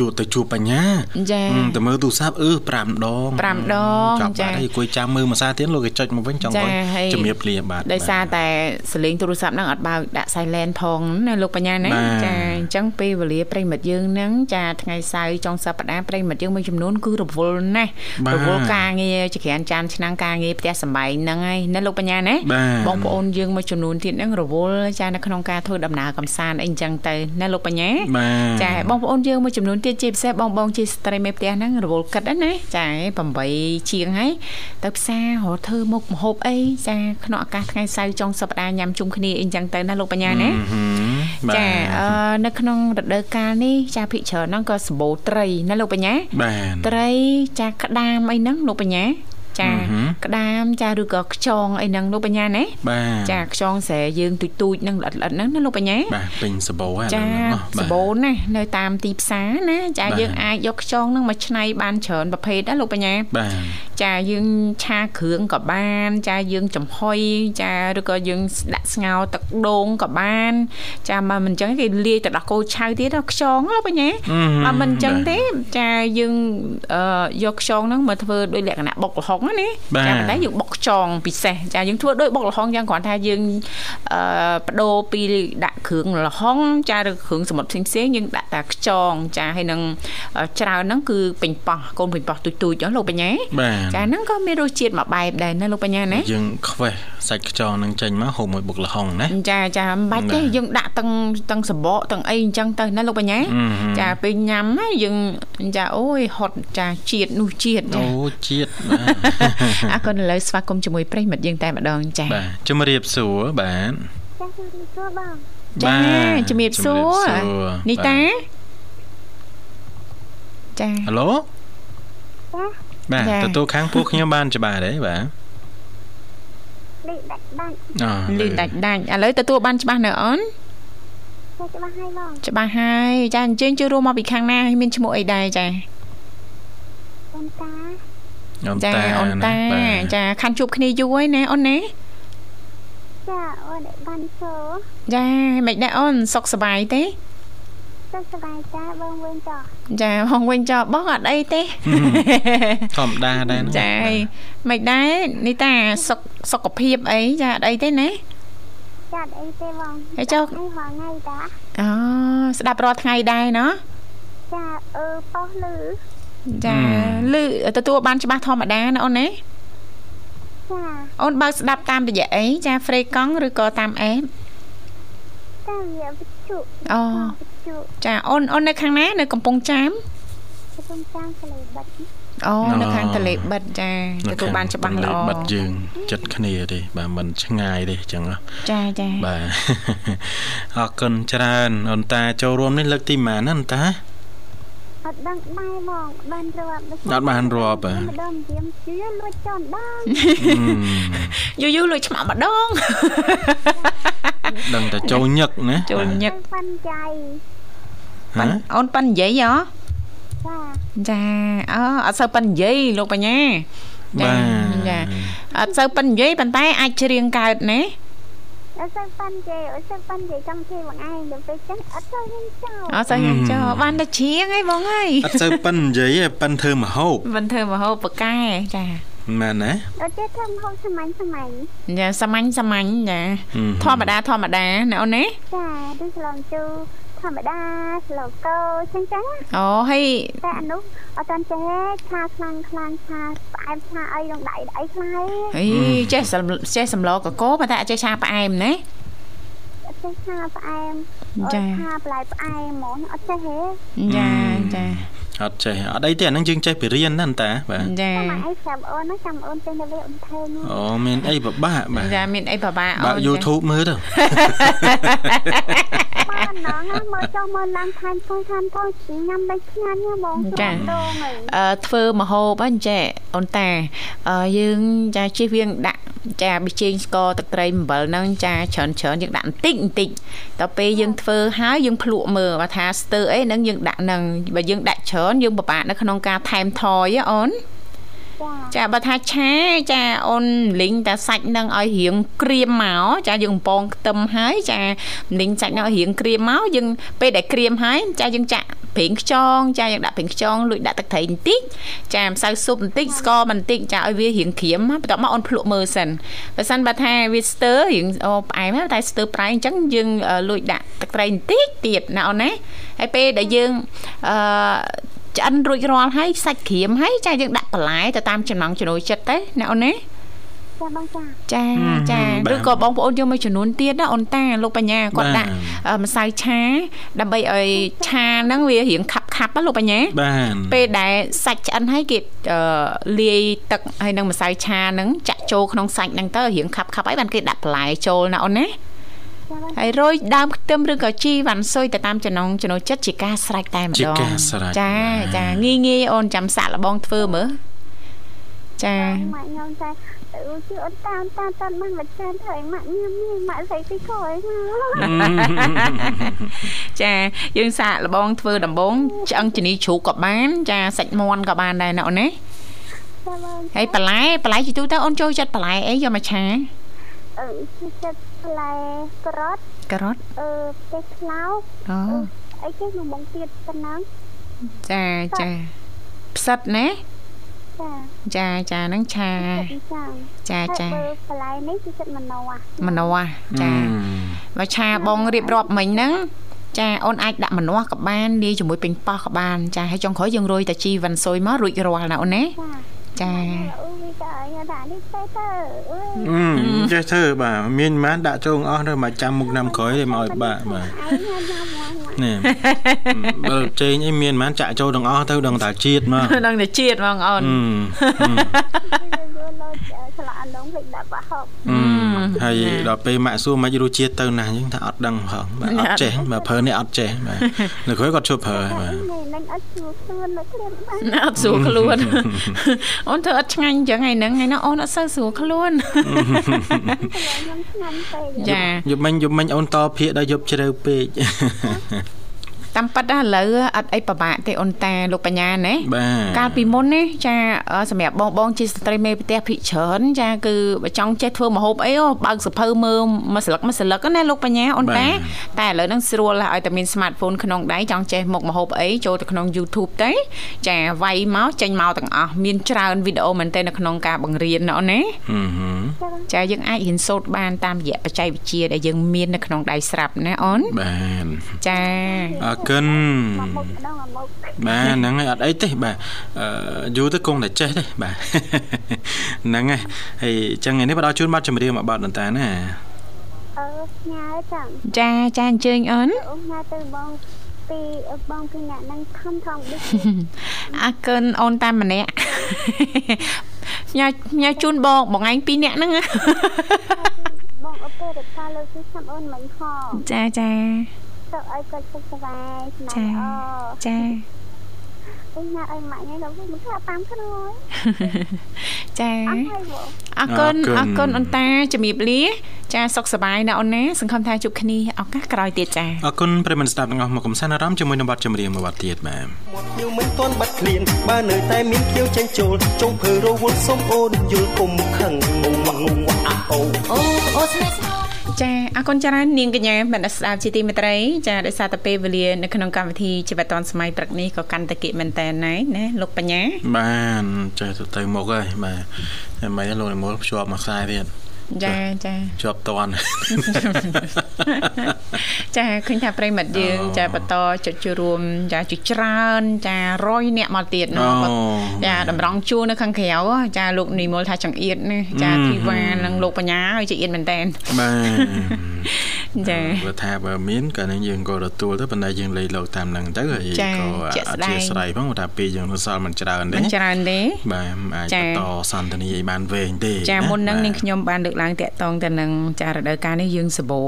B: ជួបទៅជួបបញ្ញា
A: ចា
B: ទៅមើលទូរស័ព្ទអឺ5ដង
A: 5ដង
B: ចាចាប់ហើយអង្គុយចាំមើលមួយសារទៀតលោកគេចុចមកវិញចង់គាត់ជំរាបលាបាទ
A: ដោយសារតែសលេងទូរស័ព្ទហ្នឹងអត់បើកដាក់ silent ផងណាលោកបញ្ញាណាចាអញ្ចឹងពេលវេលាប្រិមិត្តយើងហ្នឹងចាថ្ងៃសៅរ៍ចុងសប្តាហ៍ប្រិមិត្តយើងមួយចំនួនគឺរវល់ណាស់រវល់ការងារចក្រានចានឆ្នាំងការងារផ្ទះសម្បែងហ្នឹងហើយណាលោកបញ្ញាណាបងប្អូនយើងមួយចំនួនទៀតហ្នឹងរវល់ចានៅក្នុងការធ្វើដំណើរកំសាន្តអីអញ្ចឹងទៅណាលោកបញ្ញាចាបងប្អូនយើងមួយចំនួនទៀតជាពិសេសបងបងជាស្ត្រីមេផ្ទះហ្នឹងរវល់គិតណាចា8ជាងហើយទៅផ្សាររកធ្វើមុខម្ហូបអីចាក្នុងឱកាសថ្ងៃសៅរ៍ចុងសប្តាហ៍ញ៉ាំជុំគ្នាអីចឹងទៅណាលោកបញ្ញាណាចានៅក្នុងរដូវកាលនេះចាភិកច្រើនហ្នឹងក៏សម្បូរត្រីណាលោកបញ្ញាត្រីចាក្តាមអីហ្នឹងលោកបញ្ញា ចាក្តាមចាឬក៏ខ្យងអីហ្នឹងលោកបញ្ញាណាចាខ្យងស្រែយើងទូចទូចហ្នឹងល្អិតល្អិតហ្នឹងណាលោកបញ្ញា
B: បាទពេញសបោ
A: ហ្នឹងចាសបោណានៅតាមទីផ្សារណាចាយើងអាចយកខ្យងហ្នឹងមកច្នៃបានច្រើនប្រភេទណាលោកបញ្ញា
B: បាទ
A: ចាយើងឆាគ្រឿងក៏បាន ចាយើងចំហុយចាឬក៏យើងដាក់ស្ងោរទឹកដូងក៏បាន ចាបើមិនអញ្ចឹងគេលាយទៅដល់គោឆៅទៀតខ្យងលោកបញ្ញាបើមិនអញ្ចឹងទេចាយើងយកខ្យងហ្នឹងមកធ្វើដោយលក្ខណៈបុកល្ហុងណាចាប៉ុន្តែយើងបុកខ្យងពិសេសចាយើងធ្វើដូចបុកល្ហុងយ៉ាងគ្រាន់ថាយើងអឺបដូរពីដាក់គ្រឿងល្ហុងចាឬគ្រឿងសមុទ្រផ្សេងៗយើងដាក់តែខ្យងចាហើយនឹងច្រើនហ្នឹងគឺពេញប៉ោះកូនពេញប៉ោះទូចទូចលោកបញ្ញាចាហ្នឹងក៏មានរសជាតិមួយបែបដែរណាលោកបញ្ញាណា
B: យើងខ្វេះសាច់ខ្យងហ្នឹងចេញមកហូបមួយបុកល្ហុងណា
A: ចាចាមិនបាច់ទេយើងដាក់ទាំងទាំងសបកទាំងអីអញ្ចឹងទៅណាលោកបញ្ញាចាពេលញ៉ាំយើងចាអូយហត់ចាជាតិនោះជាតិ
B: អូជាតិបាទ
A: អរគុណឥឡូវស្វាគមន៍ជាមួយប្រិមិត្តយើងតែម្ដងចា៎
B: បាទជំរាបសួរបាទ
A: ចាជំរាបសួរនីតាចា
B: ហៅឡូបាទទទួលខាងពួកខ្ញុំបានច្បាស់ទេបាទ
D: លីដាច់ដាច់
B: អូ
A: លីដាច់ដាច់ឥឡូវទទួលបានច្បាស់នៅអូន
D: ច្បាស់ហើយបង
A: ច្បាស់ហើយចាអញ្ជើញជួយរួមមកពីខាងណាហើយមានឈ្មោះអីដែរចា
D: អូនតា
B: អូនតា
A: អូនតាចាខាន់ជួបគ្នាយូរហើយណាអូនណា
D: ចាអូនបានចូល
A: ចាមិនដែរអូនសុខសប្បាយទេ
D: សុខសប្បាយចាបងវិញចោះ
A: ចាបងវិញចោះបងអត់អីទេ
B: ធម្មតាដែរ
A: ចាមិនដែរនេះតាសុខសុខភាពអីចាអត់អីទេណា
D: ចាអត់អីទេបង
A: ហើយចុះ
D: ថ្ងៃតា
A: អូស្ដាប់រាល់ថ្ងៃដែរណោះ
D: ចាអឺប៉ោះលឺ
A: ចាលឺទទួលបានច្បាស់ធម្មតាណាអូនណា
E: ចា
A: អូនបើកស្ដាប់តាមរយៈអីចា Free កង់ឬក៏តាមអេប
E: តាមរយៈវិទ្យុ
A: អូ
E: វិទ្យុ
A: ចាអូនអូននៅខាងណា នៅកំពង់ចាម
E: ខ្ញុំតាមកលេបិទ
A: អូនៅខាងតលេបិតចាទទួលបានច្បាស់ល្អ
B: បាត់យើងចិត្តគ្នាទេបាទមិនឆ្ងាយទេអញ្ចឹងណា
A: ចាចា
B: បាទអរគុណច្រើនអូនតាចូលរួមនេះលើកទីម៉ានណាអូនតា
E: អត់ដឹងដែរបងបានរាប់
B: អត់បានរាប់ហ៎
E: ម្ដងយាមជឿលួចចោលដង
A: យូរយូរលួចឆ្មាក់ម្ដង
B: ដឹងតែចូលញឹកណា
A: ចូលញឹក
E: ប៉ាន់ចៃ
B: ហ៎
A: អូនប៉ិននិយាយហ៎
E: ចា
A: ចាអើអត់សូវប៉ិននិយាយលោកបញ្ញាចា
B: បាទ
A: ចាអត់សូវប៉ិននិយាយប៉ុន្តែអាចច្រៀងកើតណា
E: អត់សូវប៉ាន់ចៃអត់សូវប៉ាន់ចៃចង់ជេរបងឯងដល់ពេលចឹងអត់សូវហ៊ានចោល
A: អត់សូវយ៉ាងចោបានតែច្រៀងហើយបងហើយ
B: អត់សូវប៉ិននិយាយទេប៉ិនធ្វើមហូប
A: មិនធ្វើមហូបបកែចា
B: មែនណា
E: អត់ចេះធ្វើម្ហូបសាមញ្ញសាមញ្ញ
A: ចាសាមញ្ញសាមញ្ញចា
B: ហឹម
A: ធម្មតាធម្មតាណាអូនណា
E: ចាដូចស្លងជូរ ធម្មតាស្លកោចឹងចឹងណា
A: អូហើយ
E: តែអានោះអត់តាន់ចេះឆាខ្លាំងខ្លាំងឆាផ្អែមឆាអីក្នុងដៃដៃខ្លាំង
A: អីចេះសំចេះសំឡកកកប៉ុន្តែអត់ចេះឆាផ្អែមណា
E: អត់ចេះឆាផ្អែម
A: ចា
E: ឆាបន្លែផ្អែមហ្មងអត់ចេះទេ
A: ចាចា
B: អត់ចេះអត់អីទេអាហ្នឹងយើងចេះពីរៀនណាអូនតាបាទ
A: ចា
E: ចាំអីចាំអូនណាចាំអូនទៅនៅវាអូនថេង
B: អូមានអីពិបាកបាទ
A: ចាមានអីបបា
B: បើក YouTube មើលទៅ
E: មកណងមកចុះមកឡើងថែមផងថែមផងញ៉ាំដេកឆ្ងាញ់ណាបងដងហី
A: អឺធ្វើមហូបហ្នឹងចេះអូនតាអឺយើងចាជិះវៀងដាក់ ចាប៊ីចេងស្ករទឹកត្រីអំបិលហ្នឹងចាច្រើនច្រើនយើងដាក់បន្តិចបន្តិចដល់ពេលយើងធ្វើហើយយើងភ្លក់មើលបើថាស្ទើរអីហ្នឹងយើងដាក់ហ្នឹងបើយើងដាក់ច្រើនយើងពិបាកនៅក្នុងការថែមថយហ៎អូន
E: ចា
A: ចាបើថាឆាចាអូនលីងតែសាច់នឹងឲ្យរៀងក្រៀមមកចាយើងបំពងខ្ទឹមហើយចាលីងសាច់នឹងឲ្យរៀងក្រៀមមកយើងពេលដែលក្រៀមហើយចាយើងចាក់ ប្រេងខ្យងចាយើងដាក់ប្រេងខ្យងលួចដាក់ទឹកត្រីបន្តិចចាម្សៅស៊ុបបន្តិចស្ករបន្តិចចាឲ្យវារៀងក្រៀមបន្ទាប់មកអូនភ្លក់មើលសិនបើសិនបើថាវាស្ទើររៀងអូផ្អែមហើយតែស្ទើរប្រៃអញ្ចឹងយើងអឺលួចដាក់ទឹកត្រីបន្តិចទៀតណាអូនណាហើយពេលដែលយើងអឺឆ្អិនរួចរាល់ហើយសាច់ក្រៀមហើយចាយើងដាក់បន្លែទៅតាមចំណង់ចំណូលចិត្តទៅណាអូនណា
E: ចាបងចា
A: ចាចាឬក៏បងប្អូនយកមួយចំនួនទៀតណាអូនតាលោកបញ្ញាគាត់ដាក់អឺម្សៅឆាដើម្បីឲ្យឆាហ្នឹងវារៀងខាប់ខាប់ណាលោកបញ្ញា
B: បាន
A: ពេលដែលសាច់ឆ្អិនហើយគេអឺលាយទឹកហើយនឹងម្សៅឆាហ្នឹងចាក់ចូលក្នុងសាច់ហ្នឹងទៅរៀងខាប់ខាប់ហើយបានគេដាក់បន្លែចូលណាអូនណា
E: ចាបង
A: ហើយរោយដើមខ្ទឹមឬក៏ជីវ៉ាន់ស៊ុយទៅតាមចំណង់ចំណូលចិត្តជាការស្រេចតែម្ដង
B: ជាការស្រេច
A: ចា
B: បាទ
A: ចាងាយងាយអូនចាំសាក់លបងធ្វើមើលចា
E: ម៉ាក់ខ្ញុំតែ អឺជឿអត់តាមតាមតាមមកមកចានធ្វើឲ្យម៉ាក់ញ៉ាំនេះម៉ាក់ស្អីទីខយមក
A: ចាយើងសាកលបងធ្វើដំបងឆ្អឹងជំនីជ្រូកក៏បានចាសាច់មាន់ក៏បានដែរណាអូនណា
E: ចាបង
A: ហើយបន្លែបន្លែជាទូទៅអូនចូលចិត្តបន្លែអីយកមកឆា
E: អឺចិត្តផ្លែក្រត់
A: ការ៉ុត
E: អឺផ្ទះខ្លោក
A: អូ
E: អីគេមកបងទៀតប៉ុណ្ណឹង
A: ចាចាផ្សិតណា
E: ចា
A: ចាចាហ្នឹងឆា
E: ចា
A: ចាចា
E: ហើយបើបន្លែនេះគឺចិត្តមនោអា
A: ម្នាស់ចាបើឆាបងរៀបរាប់មិញហ្នឹងចាអូនអាចដាក់ម្នាស់ក៏បានលាយជាមួយពេញប៉ោះក៏បានចាហើយចុងក្រោយយើងរោយតាជីវ៉ាន់ស៊ុយមករួចរាល់ណាអូនណា
E: ចា
A: ចា
E: អូយចាយ៉ាដាក់នេះទៅទៅអឺ
B: អឺចេះធ្វើបាទមានប៉ុន្មានដាក់ចូលអស់ទៅមកចាំមុខ năm ក្រោយទេមកឲ្យបាក់បាទ
E: ឯងញ៉ាំញ៉ាំមក
B: នេះបើចេញអីមានប៉ុន្មានចាក់ចូលទាំងអស់ទៅដឹងតែជាតិមក
A: ដឹងតែជាតិបងអូន
B: អឺ
E: យក លោឆ្លាក់អណ្ដងវិញដាក់បាហប់
B: អឺហើយដល់ពេលម៉ាក់សួរមិនរសជាតិទៅណាស់អញ្ចឹងថាអត់ដឹងផងបាទអត់ចេះបាទប្រើនេះអត់ចេះបាទនៅក្រោយគាត់ជប់ប្រើហើយបាទ
E: នេះនឹងអត់ជួខ្លួននៅក្រៀមបាន
A: ណាអត់ស្រួលខ្លួនអូនធ្វើអត់ឆ្ងាញ់អញ្ចឹងហើយហ្នឹងហើយណាអូនអត់សូវស្រួលខ្លួន
E: ខ្ញុំឆ្ងាញ់ពេក
A: ចា
B: យប់មិញយប់មិញអូនតភាកដល់យប់ជ្រៅពេក
A: តាមពិតណាឥឡូវអត់អីពិបាកទេអូនតាលោកបញ្ញាណា
B: បាទ
A: កាលពីមុនណាចាអឺសម្រាប់បងបងជាស្ត្រីមេផ្ទះភិកច្រើនចាគឺបើចង់ចេះធ្វើម្ហូបអីអូបើកសភៅមើលមួយស្លឹកមួយស្លឹកណាលោកបញ្ញាអូនតាតែឥឡូវហ្នឹងស្រួលហើយឲ្យតែមាន smartphone ក្នុងដៃចង់ចេះមុខម្ហូបអីចូលទៅក្នុង YouTube ទៅចាវាយមកចេញមកទាំងអស់មានច្រើនវីដេអូមែនទែននៅក្នុងការបង្រៀនណាអូនណា
B: ហឹមហឹម
A: ចាយើងអាចរៀនសូត្របានតាមរយៈបច្ចេកវិទ្យាដែលយើងមាននៅក្នុងដៃស្រាប់ណាអូន
B: បាទ
A: ចា
B: អរកិន
E: មកមុខម្ដងមកមុខ
B: បាទហ្នឹងហើយអត់អីទេបាទអឺយូរទៅគង់តែចេះទេបាទហ្នឹងហើយហើយអញ្ចឹងថ្ងៃនេះបដោជូនប័ណ្ណចម្រៀងមួយប័ណ្ណតើតាណា
E: អឺញ៉ាចាំ
A: ចាចាអញ្ជើញអូន
E: អូញ៉ាទៅបងពីបងពីអ្នកហ្នឹងខំថងដូច
A: អរគុណអូនតាមម្នាក់ញ៉ាញ៉ាជូនបងបងឯងពីរនាក់ហ្នឹង
E: បងអពើរតាលើគឺចាំអូនមិនផង
A: ចាចា
E: ទៅឲ្យគាត់សុខសប្បាយស្នា
A: ចា
E: អូ
A: ចា
E: អូញ៉ាឲ្យម៉ាក់ញ៉ាដល់មិនថាតាមខ្លួន
A: ចា
E: អត់ហើយបង
A: អរគុណ
B: អ
A: អ
B: រ
A: រ
B: គុ
A: គុ
B: ណ
A: ណអូនតាជំរាបលា ចាសុខសប្បាយណាអូនណាសង្ឃឹមថាជួបគ្នាឱកាសក្រោយទៀតចា
B: អរគុណប្រិយមិត្តស្ដាប់ទាំងអស់មកកំសាន្តអារម្មណ៍ជាមួយនឹងប័ណ្ណចម្រៀងមួយប័ណ្ណទៀតបាទ
C: មាត់ភ្ញៀវមិនទាន់បាត់ឃ្លានបើនៅតែមានភ្ញៀវចេញចូលចុងភើរវល់សុំអូនយល់គុំខឹងអូវ៉ាអូវ៉ាអាអូ
A: ចាអរគុណច្រើននាងកញ្ញាមនស្សស្ដាប់ជាទីមេត្រីចាដោយសារតែពេលវេលានៅក្នុងកម្មវិធីជីវិតឌွန်សម័យព្រឹកនេះក៏កាន់តែគិតមែនតើណែណាលោកបញ្ញា
B: បានចេះទៅទៅមុខហើយបាទតែមិនឲ្យលោកនិមលភ្ជាប់មកខ្សែទៀត
A: ចាចា
B: ជាប់តន់
A: ចាឃើញថាប្រិមិត្តយើង
B: អូ
A: ចាបន្តចុចចូលរួមចាជាច្រើន ចារយអ្នកមកទៀត
B: អូ
A: ណាគាត់ចាតម្រង់ជួរនៅខាងក្រៅចាលោកនិមលថាចង្អៀតណាចា
B: អឺ
A: ធីវ៉ានិងលោកបញ្ញាឲ្យចង្អៀតមែនតើ
B: បាទ
A: ចា
B: បើថាបើមានក៏នឹងយើងក៏ទទួលទៅប៉ុន្តែយើងលេខលោកតាមនឹងទៅហើយ
A: ចា
B: ក៏
A: ជាក់
B: អ
A: ស្ដែ
B: ធិ
A: ង
B: ស្ឋានផងព្រោះថាពេលយើងនៅសល់មិនច្រើនទេ
A: មិនច្រើនទេ
B: បាទអាច
A: ចា
B: បន្តសន្តានាឲ្យបានវែងទេ
A: ចាមុនហ្នឹង
B: បាទ
A: នាងខ្ញុំបានលើកឡើងតាក់ទងទៅនឹងចារដូវកាលនេះយើងសបោ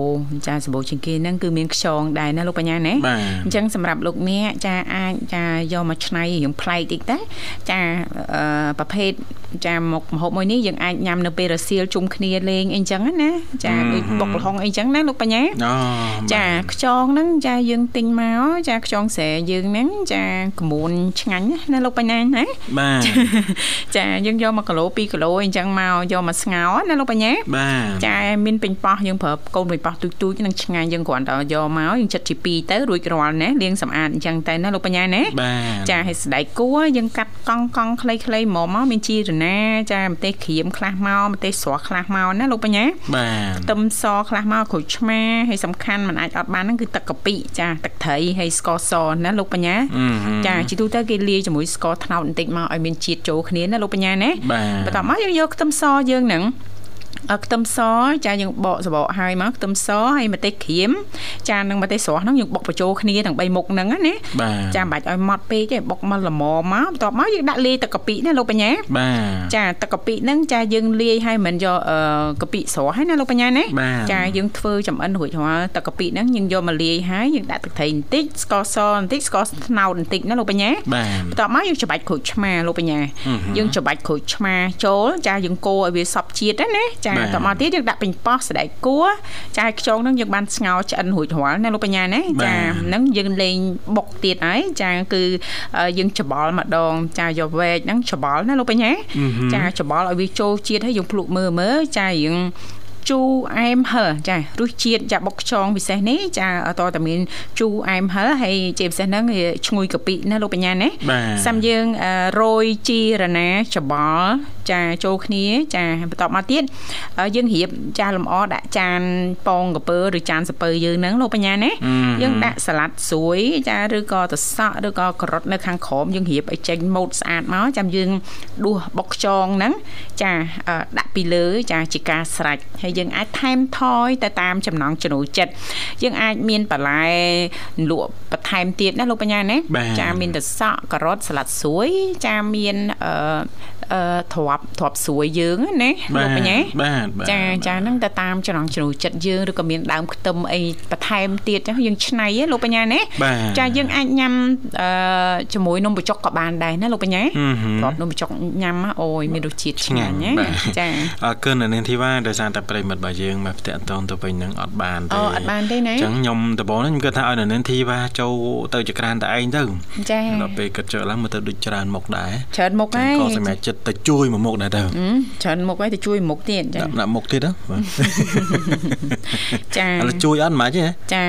A: ចាសបោជាងគេហ្នឹងគឺមានខ្យងដែរណាលោកបញ្ញាណា
B: បាទ
A: អញ្ចឹងសម្រាប់លោកអ្នកចាអាចចាយកមកឆ្នៃរៀងប្លែកតិចតែចាអឺប្រភេទ ចាមុខម្ហូបមួយនេះយើងអាចញ៉ាំនៅពេលរសៀលជុំគ្នាលេងអីចឹងណាចាដូចបុកល្ហុងអីចឹងណាលោកបញ្ញា
B: អូ
A: ចាខ្យងហ្នឹងចាយើងទិញមកចាខ្យងស្រែយើងហ្នឹងចាក្មួនឆ្ងាញ់ណាលោកបញ្ញាណា
B: បាទ
A: ចាយើងយក1គីឡូ2គីឡូអីចឹងមកយកមកស្ងោរណាលោកបញ្ញា
B: បាទ
A: ចាមានពេញប៉ោះយើងប្រើកូនពេញប៉ោះទូចទូចៗនឹងឆ្ងាញ់យើងគ្រាន់តែយកមកយើងចិតជា2ទៅរួចរាល់ណាលាងសម្អាតអញ្ចឹងទៅណាលោកបញ្ញាណា
B: បាទ
A: ចាឲ្យស្ដែកគួរយើងកាត់កង់កង់ខ្លីៗមកមកមានជីរណាចាម្ទេសក្រៀមខ្លះមកម្ទេសស្រស់ខ្លះមកណាលោកបញ្ញា
B: បាទ
A: ខ្ទឹមសខ្លះមកក្រូចឆ្មាហើយសំខាន់มันអាចអត់បានហ្នឹងគឺទឹកកាពិចាទឹកត្រីហើយស្ករសណាលោកបញ្ញា
B: អឺហឹម
A: ចាជាទូទៅគេលាយជាមួយស្ករត្នោតបន្តិចមកឲ្យមានជាតិចូលគ្នាណាលោកបញ្ញាណា
B: បាទ
A: បន្ទាប់មកយើងយកខ្ទឹមសយើងហ្នឹងអឺ ខ្ទឹមសចាយើងបកសបកហើយមកខ្ទឹមសហើយម្ទេសក្រៀមចានឹងម្ទេសស្រស់ហ្នឹងយើងបុកបញ្ចូលគ្នាទាំង3មុខហ្នឹងណា
B: បាទ
A: ចាមិនបាច់ឲ្យម៉ត់ពេកទេបុកមកល្មមមកបន្ទាប់មកយើងដាក់លាយទឹកកាពិណាលោកបញ្ញា
B: បាទ
A: ចាទឹកកាពិហ្នឹងចាយើងលាយឲ្យមិនយកអឺកាពិស្រស់ហើយណាលោកបញ្ញាណា
B: បាទ
A: ចាយើងធ្វើចំអិនរួចរាល់ទឹកកាពិហ្នឹងយើងយកមកលាយហើយយើងដាក់ទឹកត្រីបន្តិចស្ករសបន្តិចស្ករត្នោតបន្តិចណាលោកបញ្ញា
B: បាទ
A: បន្ទាប់មកយើងច្របាច់ក្រូចឆ្មាលោកបញ្ញា
B: អឺហឺ
A: យើងច្របាច់ក្រូចឆ្មាចូលចាយើងកូរឲ្យវាសប់ជាតិណាណាចា
B: បាទ
A: បន្ទាប់មកទៀតយើងដាក់ពេញប៉ោះសណ្ដែកគួរចាខ្យងហ្នឹងយើងបានស្ងោរឆ្អិនរួចរាល់ណាលោកបញ្ញាណា
B: បាទ
A: ចាហ្នឹងយើងលេងបុកទៀតហើយចាគឺអឺយើងច្បល់ម្ដង ចាយកវែកហ្នឹងច្បល់ណាលោកបញ្ញា
B: អឺហឺ
A: ចាច្បល់ឲ្យវាចូលជាតិហើយយើងភ្លក់មើលមើលចាយើង ជូរអែមហឹរចារសជាតិចាបុកខ្យងពិសេសនេះចាតតតែមានជូរអែមហឹរហើយជាពិសេសហ្នឹងវាឈ្ងុយកាពិណាលោកបញ្ញាណា
B: បាទ
A: សាំយើងអឺរោយជីរណាច្បល់ចាចូលគ្នាចាបន្ទាប់មកទៀតអឺយើងរៀបចាលម្អដាក់ចានពងកពើឬចានសពើយើងហ្នឹងលោកបញ្ញាណា
B: អឺ
A: យើងដាក់សាឡាត់ស្រួយចាឬក៏តសក់ឬក៏ការ៉ុតនៅខាងក្រោមយើងរៀបឲ្យចេញម៉ូតស្អាតមកចាំយើងដួសបុកខ្យងហ្នឹងចាអឺដាក់ពីលើចាជាការស្រេចហើយយើងអាចថែមថយទៅតាមចំណង់ចំណូលចិត្តយើងអាចមានបន្លែលក់បន្ថែមទៀតណាលោកបញ្ញាណា
B: បាទ
A: ចាមានតសក់ការ៉ុតសាឡាត់ស្រួយចាមានអឺអឺទ្រាប់ទ្រាប់ស្រួយយើងណាលោកបញ្ញា
B: បាទបាទ
A: ចាចាហ្នឹងទៅតាមចំណង់ចំណូលចិត្តយើងឬក៏មានដើមខ្ទឹមអីបន្ថែមទៀតចឹងយើងឆ្នៃហ៎លោកបញ្ញាណា
B: បាទ
A: ចាយើងអាចញ៉ាំអឺជាមួយនំបញ្ចុកក៏បានដែរណាលោកបញ្ញា
B: ហឹមហឹម
A: គ្រាប់នំបញ្ចុកញ៉ាំមកអូយមានរសជាតិឆ្ងាញ់ណា
B: បាទ
A: ចា
B: អរគុណនៅនាងធីវ៉ាដោយសារតែប្រិយមិត្តរបស់យើងមកផ្ទាក់តងទៅវិញនឹងអត់បានទេ
A: អូអត់បានទេណា
B: អញ្ចឹងខ្ញុំដំបូងហ្នឹងខ្ញុំគិតថាឲ្យនៅនាងធីវ៉ាចូលទៅចក្រានតែឯងទៅ
A: ចា
B: ដល់ពេលគិតចុះឡើងមើលទៅដូចច្រើនមុខដែរ
A: ច្រើនមុខ
B: ចឹ
A: ហើ
B: ង
A: យ
B: ក៏សម្រាប់ចិត្តទៅជួយមួយមុខដែរទៅ
A: ហឹមច្រើនមុខហើយទៅជួយមុខទៀតចា
B: ដាក់ដាក់មុខទៀតហ៎បាទ
A: ចា
B: ឥឡូវជួយអត់មិនខ្មិចទេ
A: ចា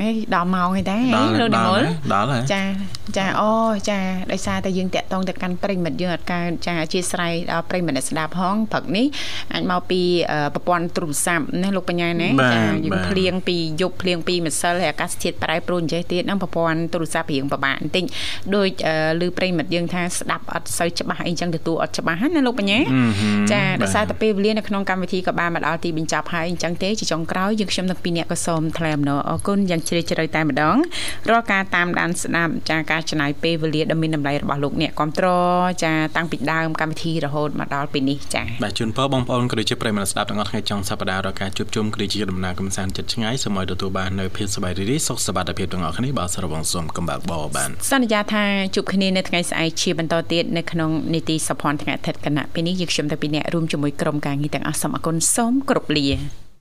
A: អេដល់ម៉ោងហើយដែរ
B: ដល់
A: លោកនិមល
B: ដល់ហើយ
A: ចា ចាអូចាដោយសារតែយើងតាក់ទងទៅកាន់ប្រិមិត្តយើងអត់កើតចាអធិស្ឋានដល់ប្រិមិត្តអ្នកស្ដាប់ហងព្រឹកនេះអាចមកពីអឺប្រព័ន្ធទូរស័ព្ទណាលោកបញ្ញាណា
B: បាទ
A: ចាយើង
B: បាទ
A: ភ្លៀងពីយប់ភ្លៀងពីម្សិលហើយអាកាសធាតុប្រែប្រួលអញ្ចេះទៀតហ្នឹងប្រព័ន្ធទូរស័ព្ទរៀងពិបាកបន្តិចដូចអឺឮប្រិមិត្តយើងថាស្ដាប់អត់សូវច្បាស់អីចឹងទទួលអត់ច្បាស់ហ្នឹងណាលោកបញ្ញា
B: អឺហឹម
A: ចាដោយសារ
B: បាទ
A: តែពេលវេលានៅក្នុងកម្មវិធីក៏បានមកដល់ទីបញ្ចប់ហើយអញ្ចឹងទេជាចុងក្រោយយើងខ្ញុំទាំងពីរអ្នកក៏សូមថ្លែងអំណរអរគុណយ៉ាងជ្រាលជ្រៅតែម្ដងរាល់ការតាមដានស្ដាប់ចាការចំណាយពេលវេលាដ៏មានតម្លៃរបស់លោកអ្នកគ្រប់ត្រចាតាំងពីដើមកម្មវិធីរហូតមកដល់ពេលនេះចា
B: បាទជូនពរបងប្អូនក៏ដូចជាប្រិយមិត្តស្ដាប់ទាំងអស់ថ្ងៃចុងសប្ដាហ៍រកការជួបជុំក៏ដូចជាដំណើរកម្សាន្តចិត្តឆ្ងាយសូមឲ្យទទួលបាននូវភាពសប្បាយរីករាយសុខសប្បាយភាពទាំងអស់គ្នាបាទសរវងសូមកំបាក់បបបាន
A: សន្យាថាជួបគ្នានៅថ្ងៃស្អែកជាបន្តទៀតនៅក្នុងនីតិសភ័ណ្ឌថ្ងៃអាទិត្យគណៈពេលនេះយើងខ្ញុំតែពីរអ្នករួមជាមួយក្រុមការងារទាំងអស់សូមអរគុណសូមគោរពលា